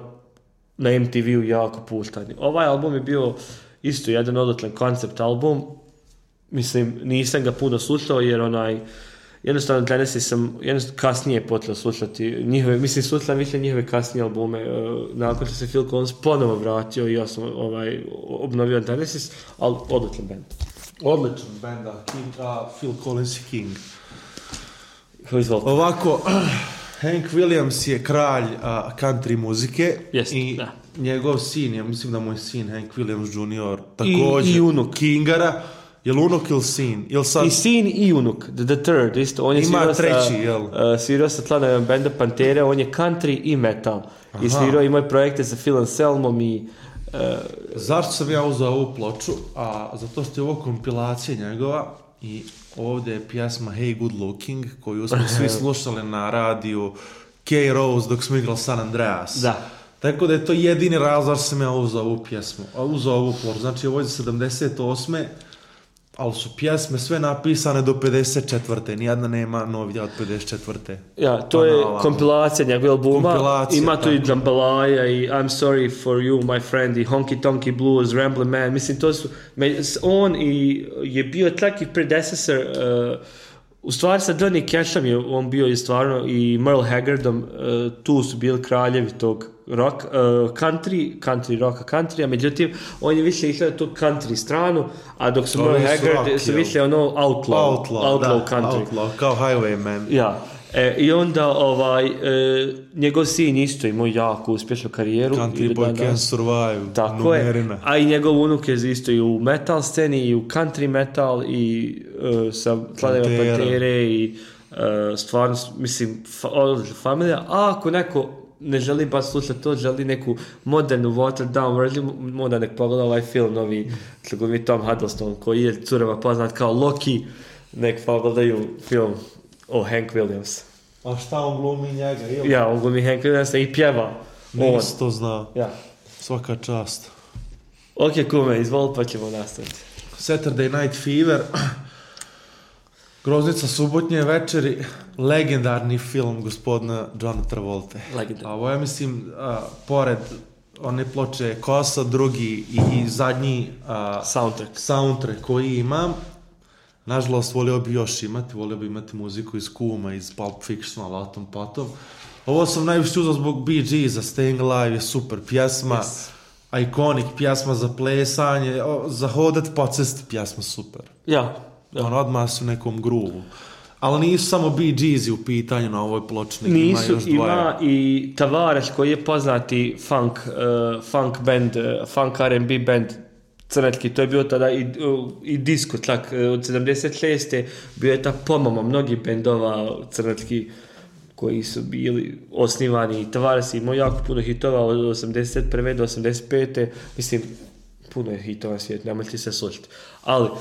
na MTV-u jako puštani. Ovaj album je bio isto jedan odličan koncept album. Mislim, nisam ga puno slušao jer onaj jednostavno Genesis sam jednostavno kasnije počeo slušati njihove, mislim slušam više njihove kasnije albume e, nakon što se Phil Collins ponovo vratio i ja sam ovaj, obnovio Genesis, ali odličan band. Odličan benda, Phil Collins King. Izvolite. Ovako, Hank Williams je kralj a, country muzike Jest, i da. njegov sin, ja mislim da moj sin Hank Williams Jr. također. I, i unuk. Kingara. Jel unuk ili sin? Jel sad... I sin i unuk, the, the third, isto. On je Ima treći, jel? Uh, svirao sa benda Pantera, on je country i metal. Aha. I svirao imao projekte sa Phil Selmom i... Uh, Zašto sam ja uzao ovu ploču? A, zato što je ovo kompilacija njegova i Ovdje je pjesma Hey Good Looking, koju smo svi slušali na radiju K-Rose dok smo igrali San Andreas. Da. Tako da je to jedini razlog sam ja uzao ovu pjesmu, uzao ovu ploru. Znači ovo je 78 ali su pjesme sve napisane do 54. Nijedna nema novija od 54. Ja, to pa je kompilacija njegove albuma. Ima tu i Jambalaya i I'm Sorry For You, My Friend i Honky Tonky Blues, Ramblin' Man. Mislim, to su... On i, je bio takvih predecesor. Uh, u stvari sa Johnny Cashom je on bio i stvarno i Merle Haggardom, uh, tu su bili kraljevi tog rock, uh, country, country rocka, country, a međutim on je više išao tu country stranu, a dok su Merle Haggard su više ono outlaw, outlaw, outlaw da, country. Outlaw, kao highwayman. Ja. E, I onda ovaj, e, njegov sin isto imao jako uspješnu karijeru. Country boy can survive. Tako je. A i njegov unuk je isto i u metal sceni, i u country metal, i e, sa Kladeva Pantere, i e, stvarno, mislim, familija. A ako neko ne želi baš slušati to, želi neku modernu watered down version onda nek pogleda ovaj film novi, Tom Hiddleston, koji je curama poznat kao Loki, nek pogledaju film o Hank Williams. A šta on glumi njega? Ili? Ja, on glumi Hank Williamsa i pjeva. Nis to zna. Ja. Svaka čast. Ok, kume, izvoli pa ćemo nastaviti. Saturday Night Fever. Groznica subotnje večeri, legendarni film gospodina Johna Travolte. Legendar. A ovo ja mislim, pored one ploče Kosa, drugi i, zadnji a, soundtrack. soundtrack koji imam, Nažalost, volio bi još imati, volio bi imati muziku iz Kuma, iz Pulp Fiction, ali tom potom. Ovo sam najviše uzao zbog BG za Staying Alive, je super pjesma. Yes. Iconic pjesma za plesanje, za hodat po cesti pjesma super. Ja. ja. Ono, odmah su u nekom gruvu. Ali nisu samo Bee u pitanju na ovoj pločni. ima, ima i Tavares koji je poznati funk, uh, funk band, eh, funk R&B band crnetki, to je bio tada i, i disko tlak e, od 76. bio je ta pomama mnogih bendova crnetki koji su bili osnivani i tvarsi, imao jako puno hitova od 81. do 85. Mislim, puno je hitova svijet, nemojte se slušati. Ali, uh,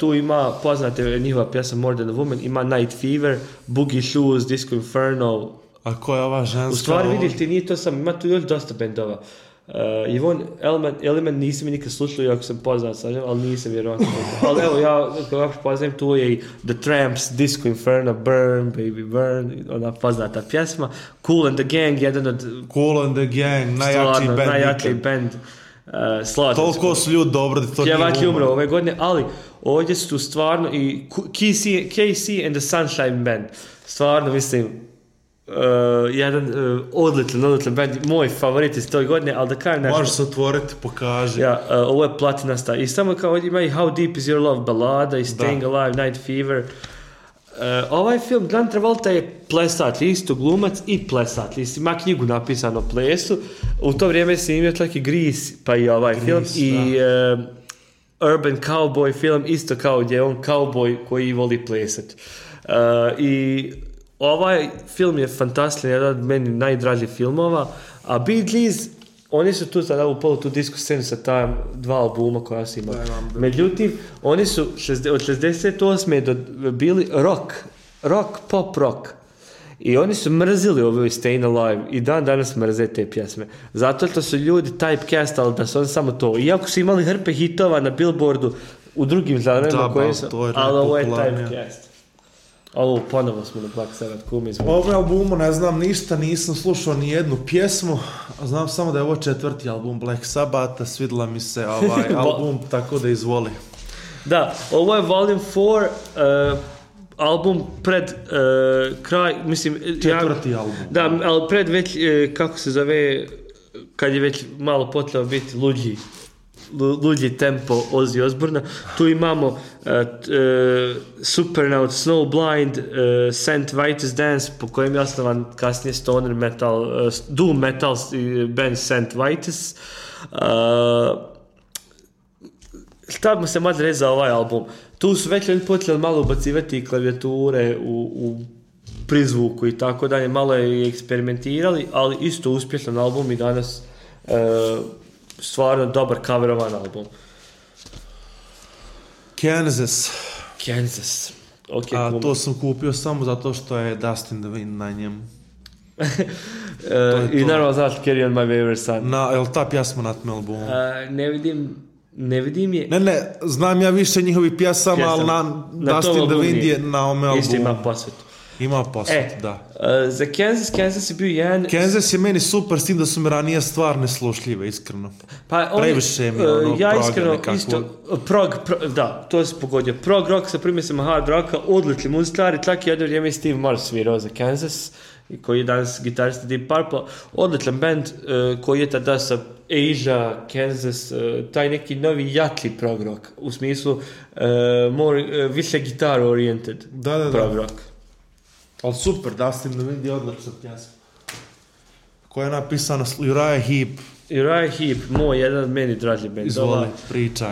tu ima poznate njihova pjesma More Than a Woman, ima Night Fever, Boogie Shoes, Disco Inferno. A koja je ova ženska? U stvari, vidiš ti, nije to sam, ima tu još dosta bendova. Uh, Uh, Ivon Elman, Elman nisam nikad slušao, iako sam poznat sa njom, ali nisam vjerovatno Ali evo, ja kako poznajem, tu je i The Tramps, Disco Inferno, Burn, Baby Burn, ona poznata pjesma. Cool and the Gang, jedan od... Cool and the Gang, najjači band. Najjači band. Uh, Toliko su ljudi dobro, to nije umro ove godine, ali ovdje su tu stvarno i KC, KC and the Sunshine Band. Stvarno, mislim, Uh, jedan uh, odličan, odličan band, moj favorit iz toj godine, ali da kažem nešto. Možeš se otvoriti, pokaži. Ja, uh, ovo je platinasta. I samo kao ima i How Deep Is Your Love balada i Staying da. Alive, Night Fever. ovaj film, Grant Travolta je plesat isto glumac i plesat Ima knjigu napisano o plesu. U to vrijeme se imio tlaki i Gris, pa i ovaj film. I Urban Cowboy film, isto kao gdje je on cowboy koji voli plesat. I ovaj film je fantastičan, jedan od meni najdražih filmova, a Big oni su tu sada polu tu disku scenu sa ta dva albuma koja su imali. Međutim, oni su od 68. Do, bili rock, rock, pop rock. I oni su mrzili ove Stayin' Alive i dan danas mrze te pjesme. Zato što su ljudi typecast, da su oni samo to. Iako su imali hrpe hitova na Billboardu u drugim zanima koje su, ali ovo je typecast. Ovo ponovo smo na Black Sabbath kuma izvod. Ovo albumu ne znam ništa, nisam slušao ni jednu pjesmu, znam samo da je ovo četvrti album Black Sabbatha, svidla mi se ovaj album, tako da izvoli. Da, ovo je Volume 4, eh, album pred uh, kraj, mislim... Četvrti album. Da, ali pred već, eh, kako se zove, kad je već malo potrebno biti luđi luđi tempo Ozzy Osborna. Tu imamo uh, uh, Supernaut, Snowblind, uh, Saint Vitus Dance, po kojem je osnovan kasnije stoner metal, uh, doom metal band Saint Vitus. Uh, šta bi se mad za ovaj album? Tu su već ljudi počeli malo ubacivati klavijature u, u prizvuku i tako dalje, malo je eksperimentirali, ali isto uspješan album i danas uh, stvarno dobar coverovan album. Kansas. Kansas. Okay, A to sam kupio samo zato što je Dustin the Wind na njemu. E, I naravno znaš Carry on my favorite son. Na, jel ta pjasma na tom albumu? Uh, ne vidim, ne vidim je. Ne, ne, znam ja više njihovi pjasama, pjasama. ali na, na Dustin the Wind je na ome albumu. Isti ima posvetu. Imao posjet, e, da. Uh, za Kansas, Kansas je bio jedan... Kansas je meni super s tim da su mi ranije stvar neslušljive, iskreno. Pa eh, ono ja iskreno, isto, prog, da, to se pogodio. Prog rock sa primjesama hard rocka, odlični muzikari, čak i jedno vrijeme Steve Mars svirao za Kansas, koji je danas gitarista Deep Purple, odličan band eh, koji je tada sa Asia, Kansas, taj neki novi jatli prog rock, u smislu more, više gitaru oriented da, da, prog rock. Ali super, Dustin da vidi odlično pjesmu. Koja je napisana Uriah Heep. Uriah Heep, moj jedan meni draži bend. Izvoli, pričaj.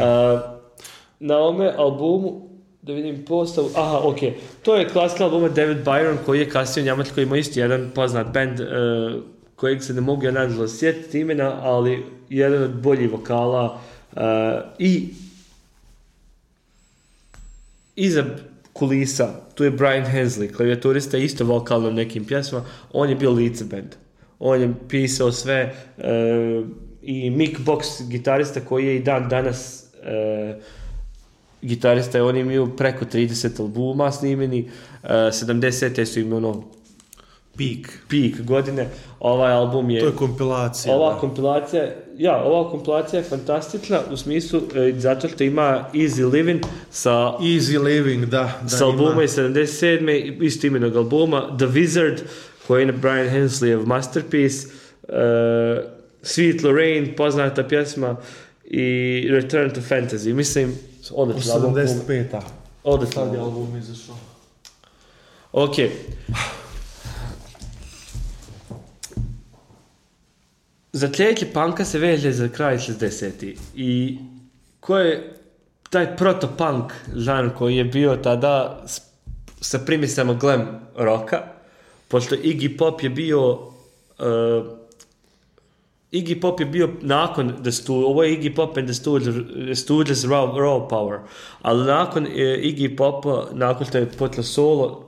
na ome albumu, da vidim postavu, aha, ok. To je klasika albuma David Byron koji je kasnije u koji ima isti jedan poznat band uh, kojeg se ne mogu ja nadalje osjetiti imena, ali jedan od boljih vokala e, i iza kulisa tu je Brian Hensley, klavijaturista isto vokalno nekim pjesmama, on je bio lice band. On je pisao sve eh, i Mick Box gitarista koji je i dan danas e, gitarista je, oni imaju preko 30 albuma snimeni, e, 70. su im ono peak Peak godine. Ovaj album je... To je kompilacija. Ova kompilacija, ja, ova kompilacija je fantastična u smislu e, zato što ima Easy Living sa... Easy Living, da. da sa albuma iz 77. isto imenog albuma. The Wizard, koji je Brian Hensley masterpiece. E, Sweet Lorraine, poznata pjesma i Return to Fantasy. Mislim, odličan 75-a. Odličan album izašao. Ok. za sljedeći panka se veže za kraj 60-ih i ko je taj proto-punk žanr koji je bio tada sa primisama glam roka, pošto Iggy Pop je bio uh, Iggy Pop je bio nakon The Stooges, ovo je Iggy Pop and The Stooges, raw, Power, ali nakon eh, Iggy Pop, nakon što je potlo solo,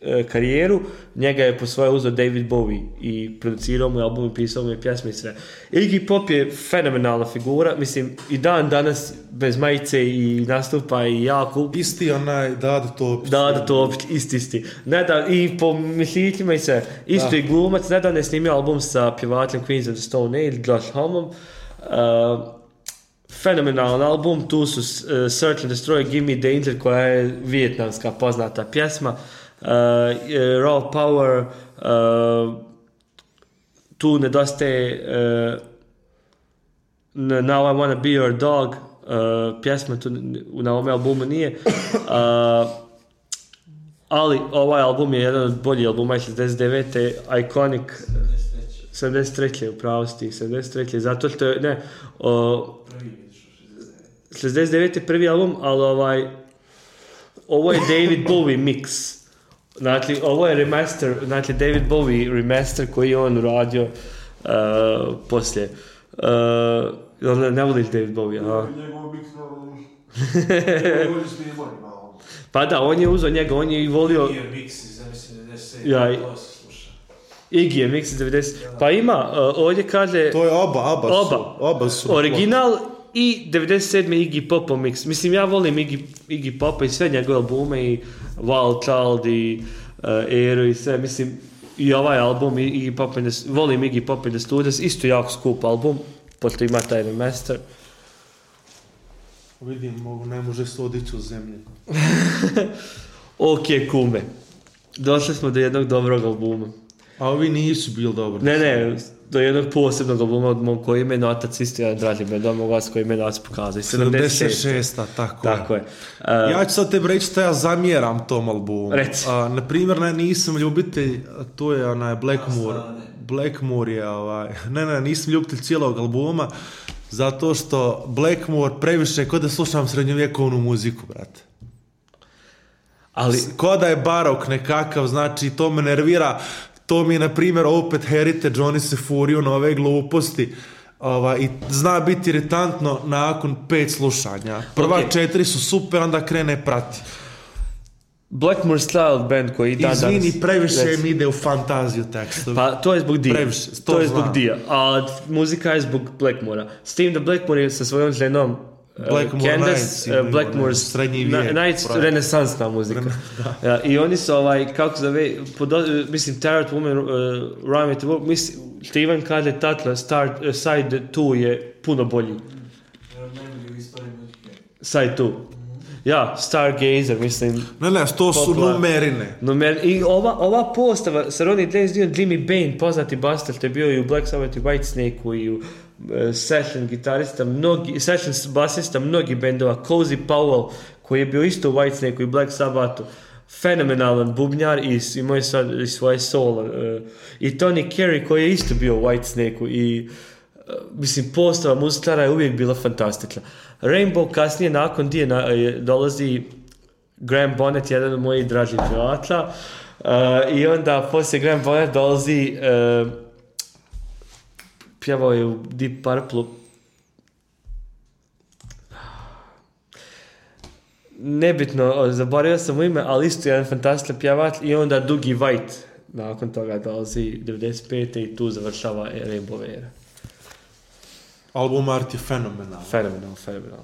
E, karijeru, njega je po svoje uzeo David Bowie i producirao mu album i pisao mu je pjesme i sve. Iggy Pop je fenomenalna figura, mislim i dan danas bez majice i nastupa i jako... Isti onaj Dada Topić. Topić, isti, isti. Nedan, I po mislićima i sve, isto da. i glumac, nedavno je snimio album sa pjevačem Queens of the Stone Age, Josh Homom. Uh, e, fenomenalan album, tu su uh, Search and Destroy, Me Danger koja je vijetnamska poznata pjesma. Uh, eh, raw power, uh, tu nedostaje uh, Now I Wanna Be Your Dog, pjesma tu na ovome albumu nije, ali ovaj album je jedan od boljih albuma iz 69. Iconic 73. u pravosti, 73. Zato što je, ne, o, 69. je prvi album, ali ovaj, ovo je David Bowie mix. Znači, ovo je remaster, znači David Bowie remaster koji je on uradio uh, poslije. Uh, ne, ne voliš David Bowie, pa da, on je uzeo njega, on je i volio... Ja, Iggy je Mix 90. Pa ima, uh, ovdje kaže... To je oba, oba, oba. Original i 97. Iggy Popo mix. Mislim, ja volim Iggy, Iggy i sve njegove albume i Wild Child i uh, i sve, mislim, i ovaj album i Iggy Pop volim Iggy Pop in the Studios, isto jako skup album, pošto ima taj remaster. Vidim, mogu, ne može se odići u zemlji. ok, kume. Došli smo do jednog dobrog albuma. A ovi nisu bili dobri. Ne, ne, do jednog posebnog albuma od mog koji imena isto jedan me vas koji imena natac pokazao. 76. tako, tako je. ja ću sad tebi reći što ja zamjeram tom albumu. Reci. naprimjer, nisam ljubitelj, to je onaj Blackmore. Blackmore je ovaj, ne ne, nisam ljubitelj cijelog albuma, zato što Blackmore previše kod da slušam srednjovjekovnu muziku, brate. Ali... koda je barok nekakav, znači to me nervira. To mi je, na primjer, opet Heritage, oni se Furio na ove gluposti. Ova, I zna biti iritantno nakon pet slušanja. Prva okay. četiri su super, onda krene prati. Blackmore Style band koji da danas... Izvini, previše mi ide u fantaziju tekstu. Pa to je zbog Dija. Previše, to, to je zbog Dija. A muzika je zbog Blackmora. S tim da Blackmore je sa svojom ženom Uh, Blackmore Candace, Nights, uh, Blackmore, srednji vijek. Nights, renesansna muzika. Uh, I oni su ovaj, kako zove, mislim, Tarot Woman, uh, Rhyme the Work, mislim, Steven Kade Tatla, start, uh, Side 2 je puno bolji. Side 2. Mhm. Ja, Stargazer, mislim. Ne, ne, to su numerine. numerine. I ova, ova postava sa Ronnie Days dio Jimmy Bane, poznati bastard, je bio i u Black Sabbath i White Snake i u E, session gitarista, mnogi, session basista mnogi bendova, Cozy Powell koji je bio isto u Whitesnake i Black Sabbathu, fenomenalan bubnjar i imao je i svoje solo. E, I Tony Carey koji je isto bio u Whitesnake-u i e, mislim postava muzikara je uvijek bila fantastična. Rainbow kasnije nakon gdje dolazi Graham Bonnet, jedan od mojih dražih djelata i onda poslije Graham Bonnet dolazi pjevao je u Deep Purple nebitno, zaboravio sam ime, ali isto jedan fantastičan pjevač i onda Dugi White nakon toga dolazi 95. i tu završava e, Rainbow era. Album art je fenomenal. Fenomenal, fenomenal.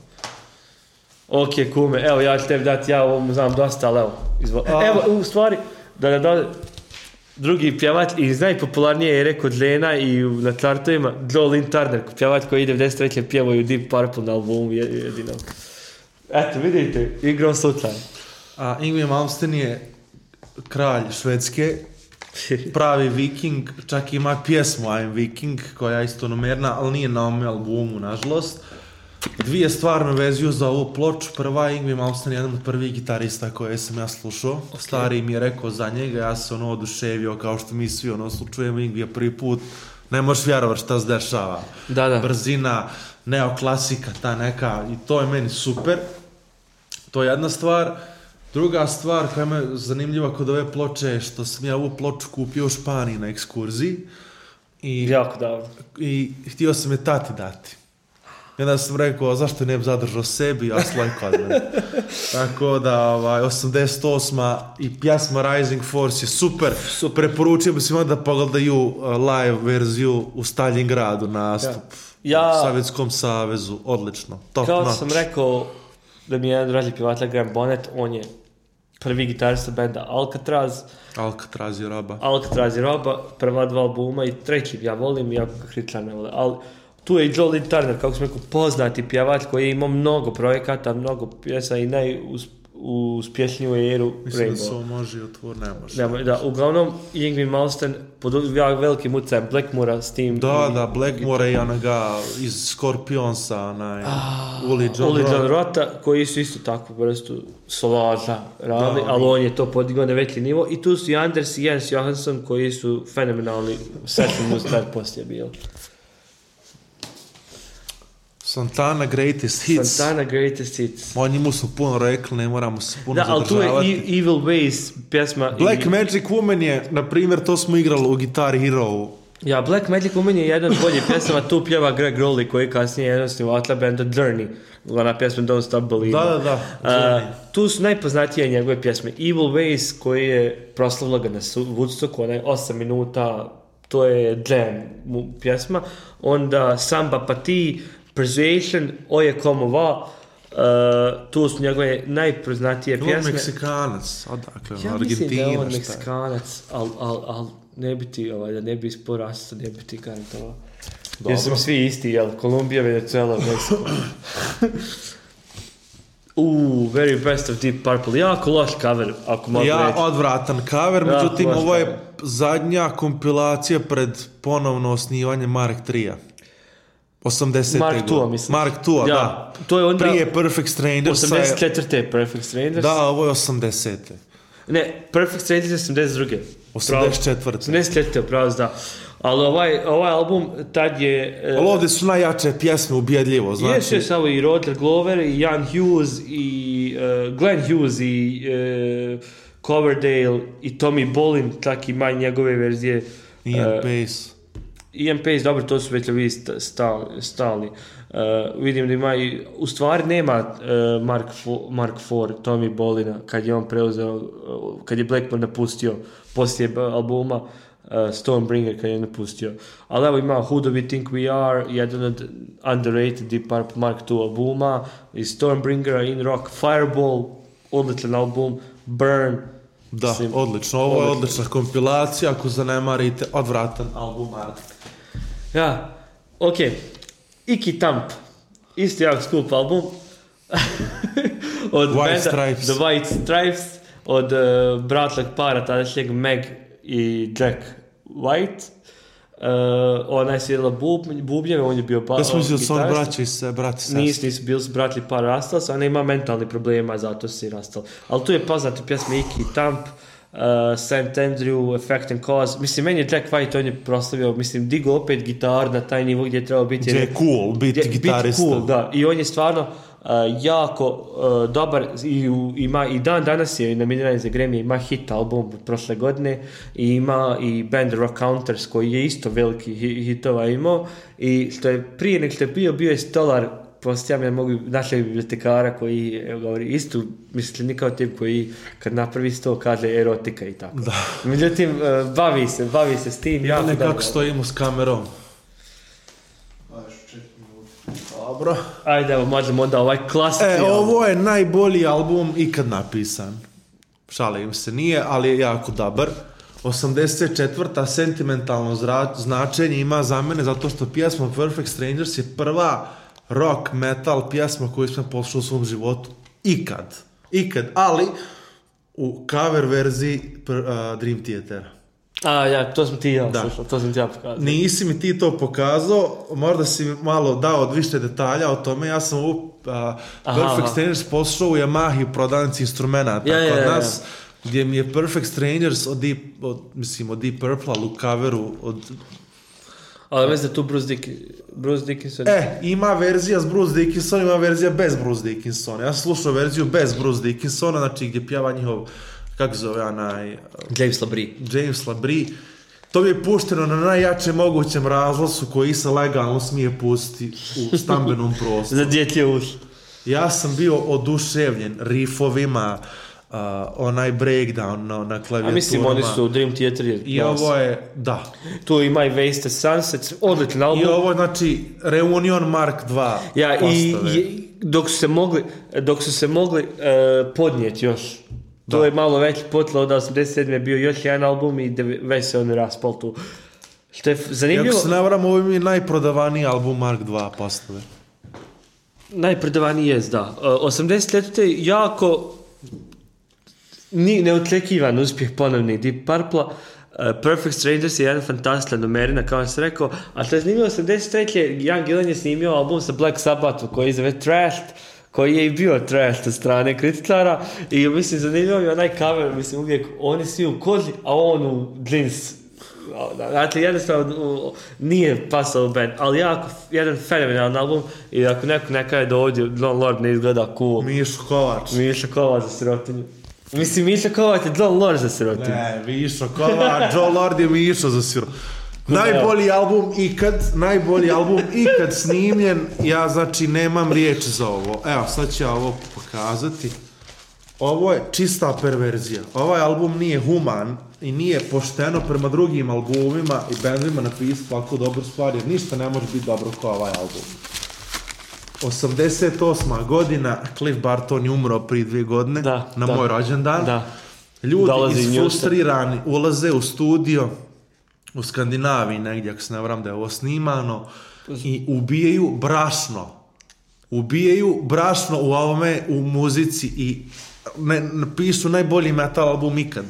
Ok, kume, evo ja ću tebi dati, ja ovom znam dosta, ali evo, Evo, u stvari, da, da, da, drugi pjevač i najpopularnije je rekao Lena i na chartovima Jolin Turner, pjevač koji ide u 93. pjevaju Deep Purple na albumu jedino. Eto, vidite, igrom slučaj. A Malmsteen je kralj Švedske, pravi viking, čak ima pjesmu I'm Viking koja je numerna, ali nije na ovom albumu, nažalost. Dvije stvari me vezuju za ovu ploču. Prva je Ingvi Malmsten, jedan od prvih gitarista koje sam ja slušao. Okay. Stari mi je rekao za njega, ja se ono oduševio kao što mi svi ono slučujemo je prvi put. Ne možeš vjerovati šta se dešava. Da, da. Brzina, neoklasika, ta neka. I to je meni super. To je jedna stvar. Druga stvar koja me zanimljiva kod ove ploče je što sam ja ovu ploču kupio u Španiji na ekskurziji. I, jako davno. I htio sam je tati dati. I onda sam rekao, zašto ne bi zadržao sebi, a mene. Tako da, ovaj, 88. i pjasma Rising Force je super. super. Preporučujem bi da pogledaju uh, live verziju u Stalingradu nastup. Ja. ja... U Savjetskom savezu, odlično. Top Kao sam rekao da mi je jedan dragi pjevatelj, Graham Bonnet, on je prvi gitarista benda Alcatraz. Alcatraz je Roba. Alcatraz je Roba, prva dva albuma i treći ja volim, iako ga ne vole. Ali tu je i Joe Turner, kako smo rekao, poznati pjevač koji je imao mnogo projekata, mnogo pjesa i najuspješniju je Eru Mislim Rainbow. da se može i otvor, ne može. Da, da uglavnom, Yngwie Malmsteen pod velikim utjecajem Blackmora s tim. Da, i, da, Blackmora i onoga iz Scorpionsa, onaj, Uli John, Uli Rota, koji su isto tako, vrstu solaža radili, ali on je to podigao na veći nivo. I tu su i Anders i Jens Johansson koji su fenomenalni session muzikar poslije bili. Santana Greatest Hits. Santana Greatest Hits. Oni njemu su puno rekli, ne moramo se puno da, zadržavati. Da, ali tu je e- Evil Ways pjesma. Black i... Magic Woman je, na primjer, to smo igrali u Guitar Hero. Ja, Black Magic Woman je jedan od boljih pjesama, tu pjeva Greg Rowley koji kasnije u jednostavno atla The Journey, ona pjesma Don't Stop Believing. Da, da, da. Uh, tu su najpoznatije njegove pjesme. Evil Ways koji je proslavila ga na Woodstocku, onaj 8 minuta to je jam pjesma, onda Samba pa ti, Persuasion, Oje Como Va, Uh, tu su njegove najpoznatije pjesme. On Meksikanac, odakle, ja Argentina. Ja mislim da je on Meksikanac, ali al, al, ne bi ti, ovaj, da ne bi porastao, ne bi ti garantovao. Dobro. Jer smo svi isti, jel? Kolumbija, Venezuela, Meksiko. Uuu, very best of Deep Purple. Jako loš cover, ako mogu ja, reći. Ja, odvratan cover, međutim, ovo je zadnja kompilacija pred ponovno osnivanje Mark 3-a. 80. Mark Tua, mislim. Mark Tua, ja, da. To je onda... Prije Perfect Strangers. 84. Perfect Strangers. Da, ovo je 80. Ne, Perfect Strangers je 82. 84. 84. pravo, da. Ali ovaj, ovaj album tad je... E, Ali ovdje su najjače pjesme ubijedljivo. znači... Jesu je samo i Roger Glover, i Jan Hughes, i uh, Glenn Hughes, i uh, Coverdale, i Tommy Bolin, tak i manje njegove verzije. Ian uh, Pace. Ian e Pace, dobro, to su već stalni. E, vidim da ima i, u stvari nema e, Mark, Fo, Mark Ford, Tommy Bolina, kad je on preuzeo, kad je Blackmore napustio poslije albuma uh, Stonebringer, kad je napustio. Ali evo ima Who Do We Think We Are, jedan od underrated Deep Mark II albuma, i Stormbringera, In Rock, Fireball, odličan album, Burn, da, odlično. Ovo je odlična kompilacija, ako zanemarite, odvratan album Art. Ja, ok. Iki Tamp. Isti jak skup album. od White benda, Stripes. The White Stripes. Od uh, eh, bratlog para tadašnjeg Meg i Jack White. Uh, eh, ona je svirala bub, bubljeve, on je bio pa... Ja smo mislio da su i braći se, brati se. Nisi, nis, bil s bratli par rastala, ona ima mentalni problema, zato si rastal. Ali tu je poznati pjesme Iki Tamp uh, St. Andrew, Effect and Cause. Mislim, meni je Jack White, on je proslavio, mislim, digo opet gitar na taj nivo gdje je trebao biti... cool, biti gitarista. da. I on je stvarno uh, jako uh, dobar i, ima, i dan danas je nominiran za Grammy, ima hit album prošle godine i ima i band Rock Counters koji je isto veliki hitova imao i što je prije nek što je bio, bio je stolar postavljam ja mogu našeg bibliotekara koji evo, govori istu mislini kao tim koji kad napravi sto kaže erotika i tako. Da. Međutim, e, bavi se, bavi se s tim. Ja nekako stojim stojimo s kamerom. Dobro. Ajde, evo, možemo onda ovaj klasični E, ovo je najbolji album ikad napisan. Šalim se, nije, ali je jako dobar. 84. sentimentalno značenje ima za mene zato što pjesma Perfect Strangers je prva rock metal pjesma koju sam poslušao u svom životu. Ikad. Ikad. Ali u cover verziji Dream Theater. A, ja, to sam ti ja da. to sam ti ja pokazao. Nisi mi ti to pokazao, možda si mi malo dao više detalja o tome, ja sam u Perfect Strangers poslušao u Yamahi u prodavnici instrumenta, ja, od nas, gdje mi je Perfect Strangers od Deep, od, mislim, od Deep Purple, u coveru od ali da tu Bruce, Dick, Bruce Dickinson... E, ima verzija s Bruce Dickinson, ima verzija bez Bruce Dickinson. Ja sam slušao verziju bez Bruce Dickinsona, znači gdje pjeva njihov, kako zove onaj... James Labrie. James Labrie. To mi je pušteno na najjačem mogućem razlasu koji se legalno smije pusti u stambenom prostoru. Za djetje Ja sam bio oduševljen rifovima, uh, onaj breakdown na, na klavijaturama. A mislim, oni su u Dream Theater I ovo je, da. Tu ima i Wasted Sunset, odličan album. I ovo, znači, Reunion Mark 2. Ja, i, i, dok su se mogli, dok su se mogli uh, podnijeti još da. To je malo veći potlo od 87. je bio još jedan album i već se on raspal tu. Što je zanimljivo... Jako se navram, ovo je najprodavaniji album Mark 2 postave. Najprodavaniji je, da. 80. Uh, je jako ni neočekivan uspjeh ponovnih Deep Purple-a. Uh, Perfect Strangers je jedan fantastičan numerina, kao sam rekao. A što je snimio 83. Jan Gillen je snimio album sa Black Sabbath koji je zove Trashed koji je i bio trash od strane kritičara i mislim zanimljivo mi onaj cover, mislim uvijek oni svi u koži, a on u jeans znači dakle, jednostavno nije pasao u band, ali jako jedan fenomenalan album i ako neko neka je dođe Don Lord ne izgleda cool. Mišo Kovač. Mišo Kovač za sirotinju. Mislim, Miša Kovač je John Lord za sirotinu. Ne, miša John Lord je išao za sirotinu. Najbolji album ikad, najbolji album ikad snimljen, ja znači nemam riječ za ovo. Evo, sad ću ja ovo pokazati. Ovo je čista perverzija. Ovaj album nije human i nije pošteno prema drugim albumima i bendovima napisati ovako dobru stvar, jer ništa ne može biti dobro kao ovaj album. 88. godina, Cliff Barton je umro prije dvije godine, na da. moj rođendan. Da. Ljudi Dolazi isfrustrirani ulaze u studio u Skandinaviji negdje, ako se ne vram da je ovo snimano, i ubijaju brašno. Ubijaju brašno u ovome, u muzici i ne, najbolji metal album ikad.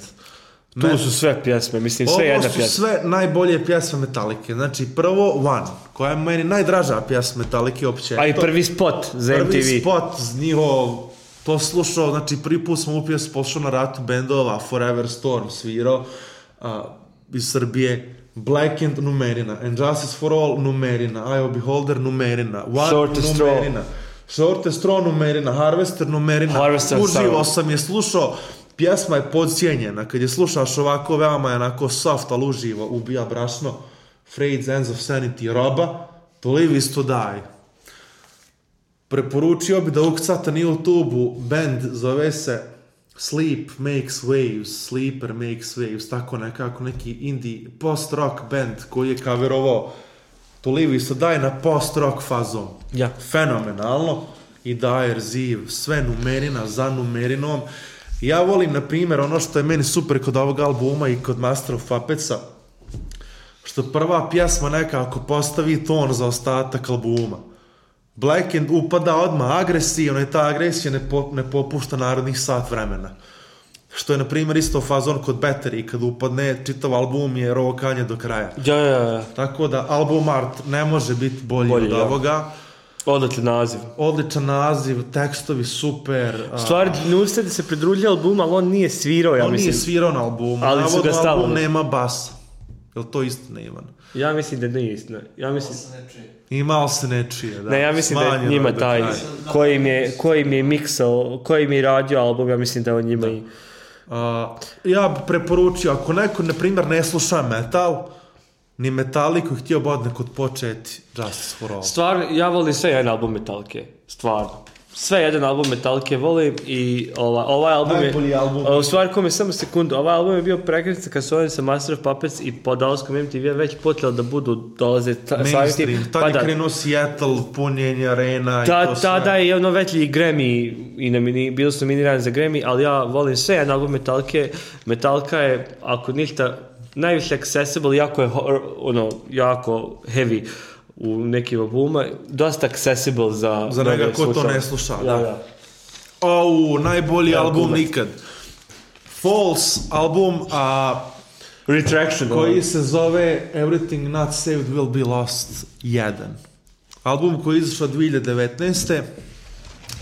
Tu su sve pjesme, mislim sve jedna pjesma. Ovo su sve najbolje pjesme Metallike. Znači prvo One, koja je meni najdraža pjesma Metallike uopće. A i prvi spot za MTV. Prvi spot njihov to slušao, znači prvi put sam upio poslušao na ratu bendova, Forever Storm svirao uh, iz Srbije, Black and Numerina, And Justice for All Numerina, of Beholder Numerina, One Numerina, Shortest Straw Numerina, Harvester Numerina, Harvester uživo sam je slušao pjesma je podcijenjena, kad je slušaš ovako, veoma je onako soft, ali uživo, ubija brašno, Freight's Ends of Sanity, roba, to live is to Preporučio bi da ukcata na YouTube-u band zove se Sleep Makes Waves, Sleeper Makes Waves, tako nekako neki indie post-rock band koji je kaverovao to live is to na post-rock fazom. Ja. Fenomenalno. I Dire Ziv, sve numerina za numerinom. Ja volim, na primjer, ono što je meni super kod ovog albuma i kod Master of Puppetsa, što prva pjesma nekako postavi ton ono za ostatak albuma. Black End upada odmah agresivno i ta agresija ne, popušta narodnih sat vremena. Što je, na primjer, isto fazon kod Battery, kad upadne čitav album je rovokanje do kraja. Ja, ja, ja. Tako da, album art ne može biti bolji, od ovoga. Odličan naziv. Odličan naziv, tekstovi super. A... Stvar, Nusted se pridružio album, ali on nije svirao, ja mislim. On nije svirao na albumu, ali Navodno, su ga stavili. Album nema basa. Jel to istina, Ivan? Ja mislim da nije istina. Ja mislim... Imao se nečije, da. Ne, ja mislim Smanjeno da je njima taj, koji mi je, koji mi je miksao, koji mi je radio album, ja mislim da on njima da. i... Uh, ja bih preporučio, ako neko, na primjer, ne sluša metal, ni Metaliku htio obodne kod početi Justice for All. Stvarno, ja volim sve jedan album Metallica. stvarno. Sve jedan album Metallica volim i ova, ovaj album Najbolji je... album. U stvari, kom je samo sekundu, ovaj album je bio prekretnica kad su oni sa Master of Puppets i po Dalaskom MTV već potljeli da budu dolaze Mainstream, Tad pa je krenuo Seattle, punjenje arena ta, i to sve. Tada je ono već i Grammy, i mini, bili su nominirani za Grammy, ali ja volim sve jedan album Metallica Metalka je, ako ništa, najviše accessible, jako je ono, jako heavy u nekim albuma, dosta accessible za... Za ko to ne sluša, da. da. najbolji album nikad. False album, a... Retraction. Koji ono. se zove Everything Not Saved Will Be Lost 1. Album koji je izašao 2019.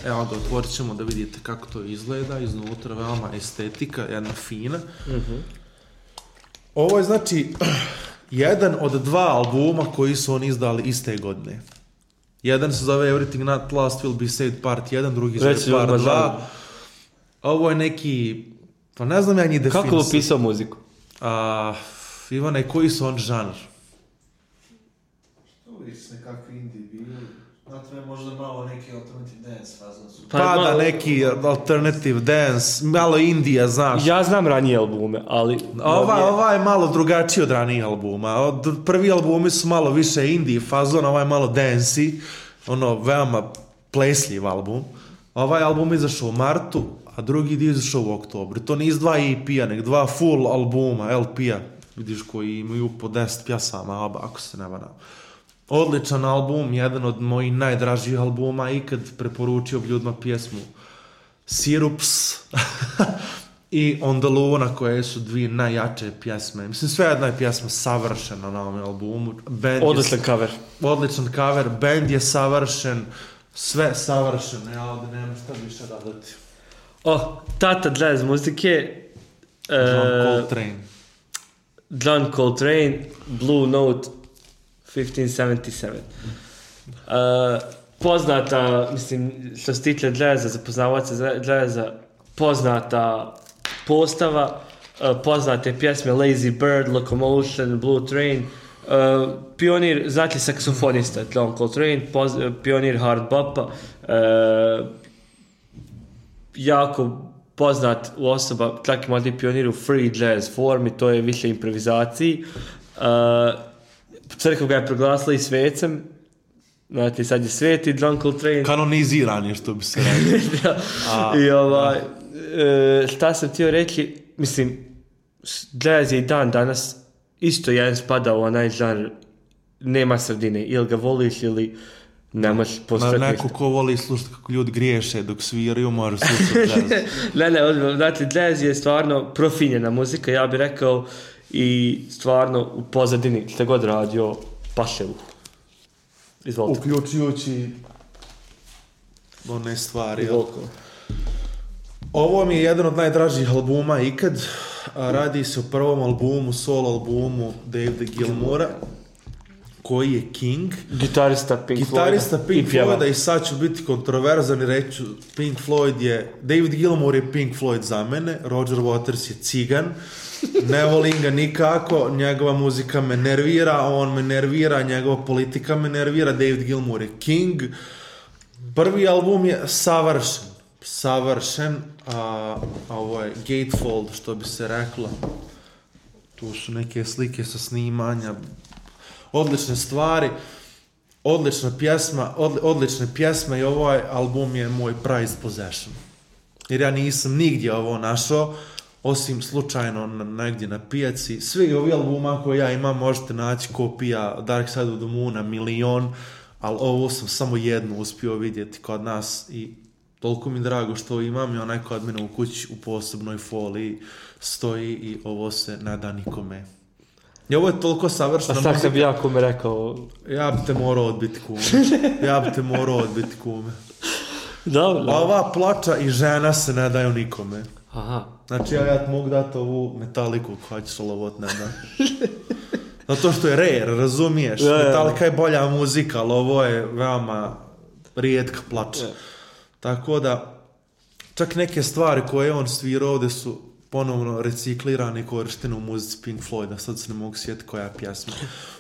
Evo da otvorit ćemo da vidite kako to izgleda. Iznutra veoma estetika, jedna fina. Mhm. Ovo je znači jedan od dva albuma koji su oni izdali iste godine. Jedan se zove Everything Not Last Will Be Saved Part 1, drugi se zove Part 2. Ovo je neki, pa ne znam ja njih definiciju. Kako je opisao muziku? Ivane, koji su on žanr? to malo neki alternative dance fazon pa, pa, da, malo... neki alternative dance, malo Indija, znaš. Ja znam ranije albume, ali... Ova, je... ova je malo drugačiji od ranije albuma. Od, prvi albumi su malo više Indiji fazon, ova je malo dancey, ono, veoma plesljiv album. Ovaj album izašao u martu, a drugi dio izašao u oktobru. To nije iz dva EP-a, nek dva full albuma, LP-a, vidiš koji imaju po 10 pjasama, ako se ne varam odličan album, jedan od mojih najdražih albuma ikad preporučio bi ljudima pjesmu Sirups i Onda Luna koje su dvije najjače pjesme. Mislim, sve jedna je pjesma savršena na ovom albumu. Band odličan je, cover. Odličan cover, band je savršen, sve savršeno, ja ovdje nemam šta više dodati. oh, tata jazz muzike... E, John uh, Coltrane. John Coltrane, Blue Note, 1577. Uh, poznata, mislim, što se tiče Dreza, za poznata postava, uh, poznate pjesme Lazy Bird, Locomotion, Blue Train, uh, pionir, znači saksofonista John Coltrane, uh, pionir hard bop jako poznat u osoba, čak i možda pionir u free jazz formi, to je više improvizaciji crkva ga je proglasila i svecem, Znate, sad je sveti John Train Kanoniziran je, što bi se rekao. I ovaj, e, šta sam htio reći, mislim, jazz je i dan danas isto jedan spada u onaj žar nema sredine, ili ga voliš ili nemaš možeš Na neko ko voli slušati kako ljudi griješe dok sviraju, mora slušati jazz. ne, ne, je stvarno profinjena muzika, ja bih rekao, i stvarno u pozadini ste god radio paševu. Izvolite. Uključujući one stvari. Izvolite. Ovo mi je jedan od najdražih albuma ikad. Radi se o prvom albumu, solo albumu Davida Gilmora koji je King. Gitarista Pink Gitarista Floyda. Pink i sad ću biti kontroverzan i reću Pink Floyd je, David Gilmour je Pink Floyd za mene, Roger Waters je cigan ne volim ga nikako, njegova muzika me nervira, on me nervira, njegova politika me nervira, David Gilmour je king. Prvi album je savršen, savršen, a, ovo je gatefold, što bi se reklo. Tu su neke slike sa snimanja, odlične stvari, odlična pjesma, odlične pjesme i ovaj album je moj prized possession. Jer ja nisam nigdje ovo našao, osim slučajno negdje na pijaci. Svi ovi albuma koje ja imam možete naći kopija Dark Side of the milion, ali ovo sam samo jednu uspio vidjeti kod nas i toliko mi drago što imam i onaj kod mene u kući u posebnoj foliji stoji i ovo se ne da nikome. I ovo je toliko savršeno. A sad bi ja kome rekao... Ja bi te morao odbiti kume. Ja bi te morao odbiti kume. Ova plača i žena se ne daju nikome. Aha. Znači, ja, ja mogu dati ovu metaliku koja će lovot, ne da. Zato što je rare, razumiješ? Ja, je bolja muzika, ali ovo je veoma rijetka plaća. Tako da, čak neke stvari koje on svira ovdje su ponovno reciklirane i korištene u muzici Pink Floyda, sad se ne mogu sjetiti koja je pjesma.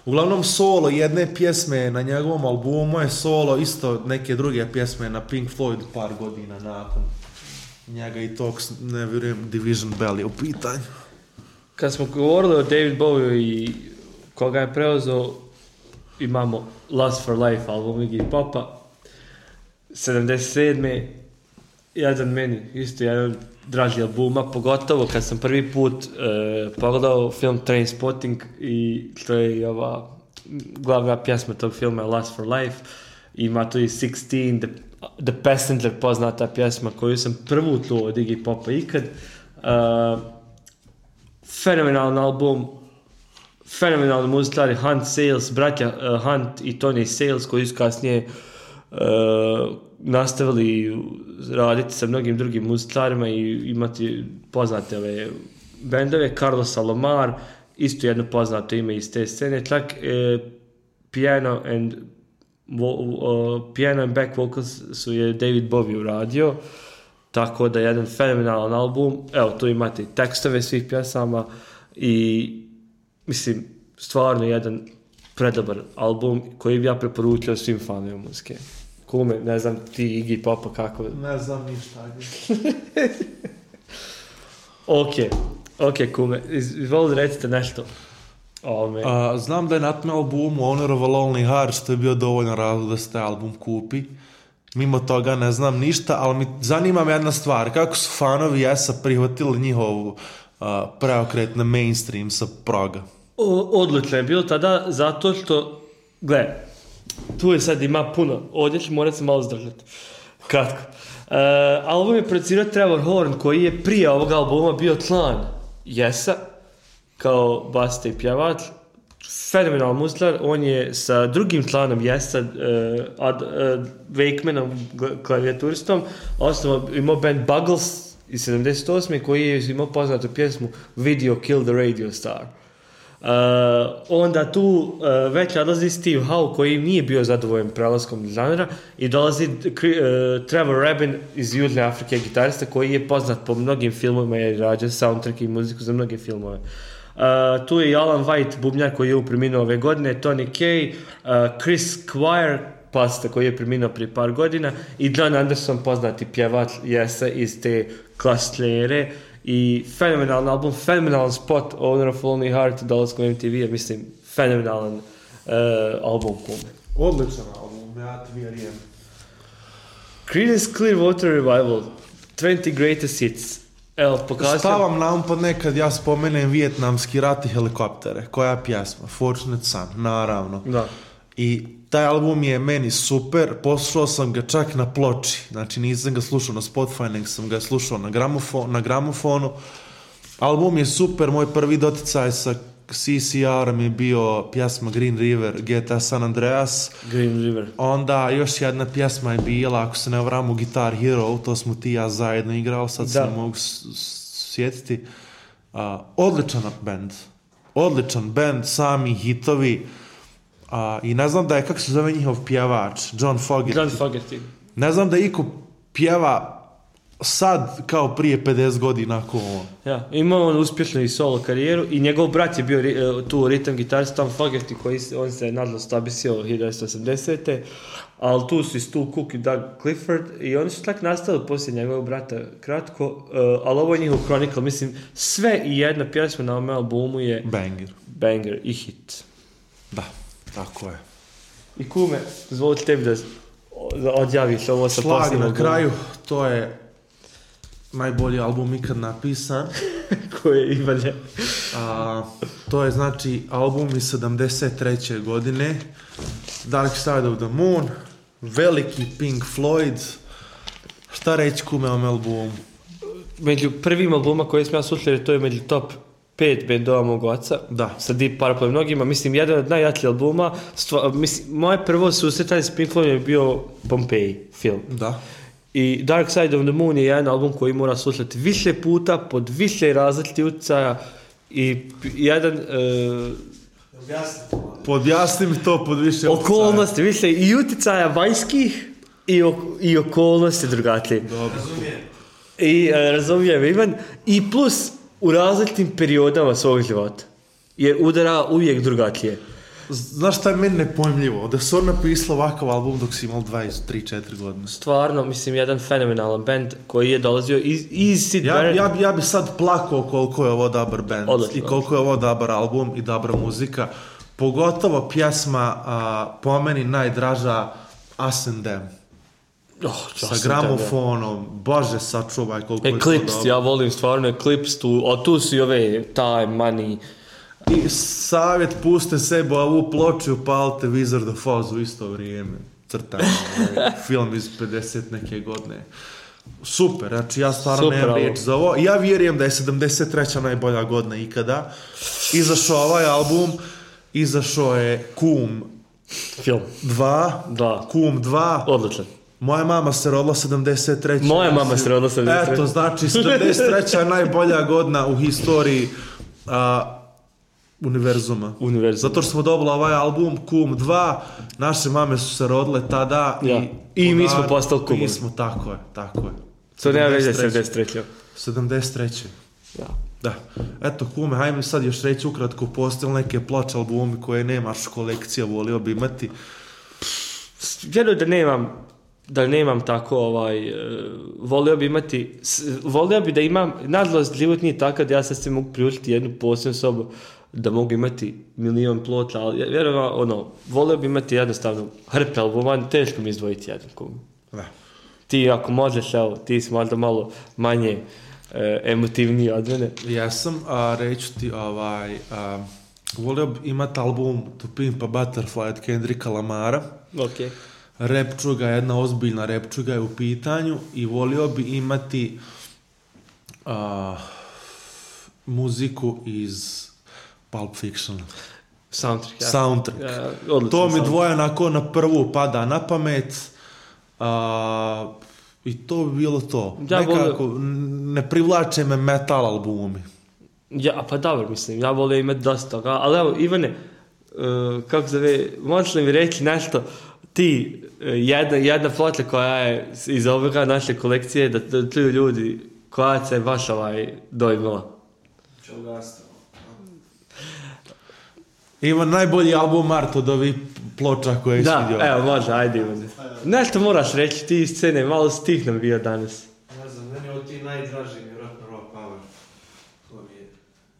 Uglavnom solo jedne pjesme na njegovom albumu je solo, isto neke druge pjesme na Pink Floyd par godina nakon njega i tog ne vjerujem, Division Bell je u pitanju. Kad smo govorili o David Bowie i koga je preuzeo, imamo Last for Life album Iggy Popa, 77. Jedan meni, isto jedan draži albuma, pogotovo kad sam prvi put e, pogledao film Trainspotting i što je ova glavna pjesma tog filma Last for Life, ima tu i 16, The The Passenger poznata pjesma koju sam prvu tu od Iggy Popa ikad. Uh, fenomenalan album, fenomenalni muzičari Hunt Sales, bratja uh, Hunt i Tony Sales koji su kasnije uh, nastavili raditi sa mnogim drugim muzičarima i imati poznate ove bendove, Carlos Salomar, isto jedno poznato ime iz te scene, čak uh, Piano and Uh, piano and back vocals su je David Bowie uradio, tako da jedan fenomenalan album, evo tu imate i tekstove svih pjesama i mislim, stvarno jedan predobar album koji bi ja preporučio svim fanima muzike. Kume, ne znam ti Iggy Popa kako... Ne znam ništa. ok, ok kume, izvoli recite nešto. Ovaj. znam da je na tom albumu Honor of a Lonely Hearts, je bio dovoljno razlog da se taj album kupi. Mimo toga ne znam ništa, ali mi zanima me jedna stvar. Kako su fanovi Jesa prihvatili njihov uh, preokret na mainstream sa proga? O, odlično je bilo tada zato što, gle, tu je sad ima puno. Ovdje ću morat se malo zdržati. Kratko. Uh, album je producirao Trevor Horn koji je prije ovog albuma bio tlan Jesa kao basista i pjevač, fenomenal muzlar, on je sa drugim članom Jesa, uh, Ad, uh, e, Wakemanom, klavijaturistom, osnovno imao band Buggles iz 78. koji je imao poznatu pjesmu Video Kill the Radio Star. Uh, onda tu uh, već odlazi Steve Howe koji nije bio zadovoljen prelaskom žanra i dolazi uh, Trevor Rabin iz Južne Afrike, gitarista koji je poznat po mnogim filmovima jer rađa soundtrack i muziku za mnoge filmove. Eh, tu je i Alan White, bubnjar koji je upriminuo ove godine, Tony Kay, eh, Chris Squire, pasta koji je preminuo prije par godina i John Anderson, poznati pjevač jesa iz te klasljere i fenomenalan album, fenomenalan spot Owner of Lonely Heart dolaskom mtv je, mislim, fenomenalan eh, album kume. Odličan album, ja ti vjerujem. Creedence Clearwater Revival, 20 Greatest Hits, Evo, pokazujem. Stavam nam nekad, ja spomenem Vijetnamski rat i helikoptere. Koja pjesma? Fortunate Sun, naravno. Da. I taj album je meni super, poslušao sam ga čak na ploči. Znači nisam ga slušao na Spotify, nego sam ga slušao na, gramofon, na gramofonu. Album je super, moj prvi doticaj sa CCR mi je bio pjesma Green River, GTA San Andreas. Green River. Onda još jedna pjesma je bila, ako se ne vramu, Guitar Hero, to smo ti i ja zajedno igrao, sad se ne mogu sjetiti. Uh, odličan band. Odličan band, sami hitovi. I ne znam da je, kako se zove njihov pjevač, John Fogerty. John Fogerty. Ne znam da je iko pjeva sad kao prije 50 godina ko on. Ja, imao on uspješnu i solo karijeru i njegov brat je bio e, tu ritam gitarist Tom Fogerty koji on se nadlost stabisio 1980. Ali tu su i Stu Cook i Doug Clifford i oni su tak nastali poslije njegovog brata kratko, uh, e, ali ovo je njihov Chronicle, mislim sve i jedna pjesma na ovom albumu je banger, banger i hit. Da, tako je. I kume, zvolite tebi da odjaviš ovo sa Šlag na kraju, to je najbolji album ikad napisan. Koji je ivalje. A, to je znači album iz 73. godine. Dark Side of the Moon. Veliki Pink Floyd. Šta reći kume ovom albumu? Među prvim albuma koje smo ja slušao, to je među top pet bendova mog oca, da. sa Deep Purple mnogima, mislim, jedan od najjačih albuma, mislim, moje prvo susretanje s Pink je bio Pompeji film. Da. I Dark Side of the Moon je jedan album koji mora slušati više puta, pod više različitih utjecaja i jedan... Uh, e, Podjasnim to pod više Okolnosti, više i utjecaja vanjskih i, i okolnosti drugačije. Razumijem. I e, razumijem Ivan. I plus u različitim periodama svog života. Jer udara uvijek drugačije. Znaš šta je meni nepojmljivo? Da su on napisao ovakav album dok si imao 23-4 godine. Stvarno, mislim, jedan fenomenalan band koji je dolazio iz, iz Sid ja, Barrett. Ja, ja bi sad plakao koliko je ovo dobar band. Odlično. I koliko je ovo dobar album i dobra muzika. Pogotovo pjesma, a, po meni, najdraža Us and Them. Oh, sa gramofonom, tebe. bože sačuvaj koliko je to dobro. ja volim stvarno Eclipse, tu, a tu si ove Time, Money, i savjet, puste sebe ovu ploču, upalite Wizard of Oz u isto vrijeme. Crtanje, ovaj, film iz 50 neke godine. Super, znači ja stvarno Super, nemam riječ za ovo. Ja vjerujem da je 73. najbolja godina ikada. Izašao ovaj album, izašao je Kum Film. 2. Kum 2. Odličan. Moja mama se rodila 73. Moja mama se rodila 73. Eto, znači 73. najbolja godina u historiji univerzuma. Univerzuma. Zato što smo dobili ovaj album Kum 2, naše mame su se rodile tada i... mi smo postali kumovi. Mi smo, tako je, tako je. To nema veze 73. 73. Da. Eto, kume, mi sad još reći ukratko, postoje neke ploče albumi koje nemaš kolekcija, volio bi imati? Vjerujem da nemam, da nemam tako ovaj, e, volio bi imati, volio bi da imam, nadlost život nije takav da ja sad se mogu priučiti jednu posebnu sobu da mogu imati milion ploča. ali ja vjerujem, ono, volio bi imati jednostavno hrpe albuma, teško mi izdvojiti jednu. Ti ako možeš, evo, ti si možda malo manje e, emotivniji od mene. Ja sam, a, reći ti, ovaj, a, volio bi imati album To Pimp a Butterfly od Kendricka Lamara. Ok. Repčuga, jedna ozbiljna repčuga je u pitanju i volio bi imati muziku iz Pulp Fiction. Soundtrack. Soundtrack. to mi soundtrack. dvoje onako na prvu pada na pamet. A, I to bi bilo to. Ja Nekako ne privlače me metal albumi. Ja, pa dobro, mislim, ja volim imati dosta toga, ali evo, Ivane, e, kako zove, možeš li mi reći nešto, ti, e, jedna, jedna flota koja je iz ovoga naše kolekcije, da čuju ljudi, koja se baš ovaj dojmila? Ima najbolji album Mart od ovih ploča koje je Da, evo može, ajde Ivane. Nešto moraš reći, ti iz scene, malo stih nam bio danas. Ne znam, meni je ovo ti najdraži, rock, Raw Power. To mi je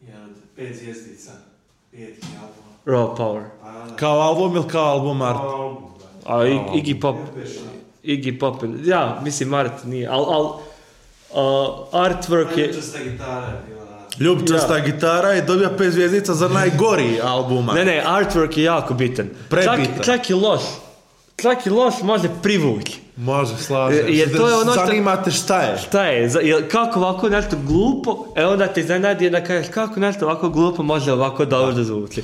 jedan od pet zvijezdica, petki album. Raw Power. Pa kao album ili kao album Mart? Kao album, da. A I- Iggy Pop, Iggy Pop, ja, mislim Mart nije, ali... al, artwork je... Just ta gitara je bila Ljubčasta ja. gitara i dobija 5 zvijezdica za najgori albuma. Ne, ne, artwork je jako bitan. Prebitan. Čak, čak i loš. Čak i loš može privući. Može, slažem. E, jer to je ono što... Zanimate šta je. Šta je, kako ovako nešto glupo, e onda te iznenadi i kažeš kako nešto ovako glupo može ovako dobro da zvuči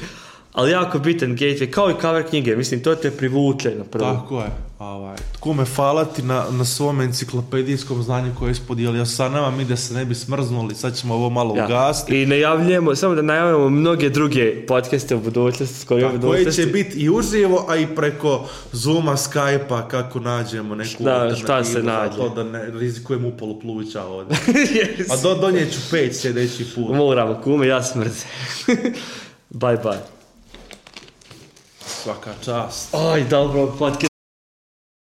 ali jako bitan gateway, kao i cover knjige, mislim, to te privuče na prvo. Tako je. Ovaj, tko me falati na, na svom enciklopedijskom znanju koje je ispodijelio sa nama, mi da se ne bi smrznuli, sad ćemo ovo malo ja. I najavljujemo, samo da najavljujemo mnoge druge podcaste u budućnosti. Koji, da, će biti i uživo, a i preko Zooma, skype kako nađemo neku da, šta se nađe. To da ne rizikujem upolu pluća ovdje. yes. A pa do, donijet ću pet sljedeći put. Moramo, kume, ja smrze. bye bye. Svaka čast. Aj, dobro, patke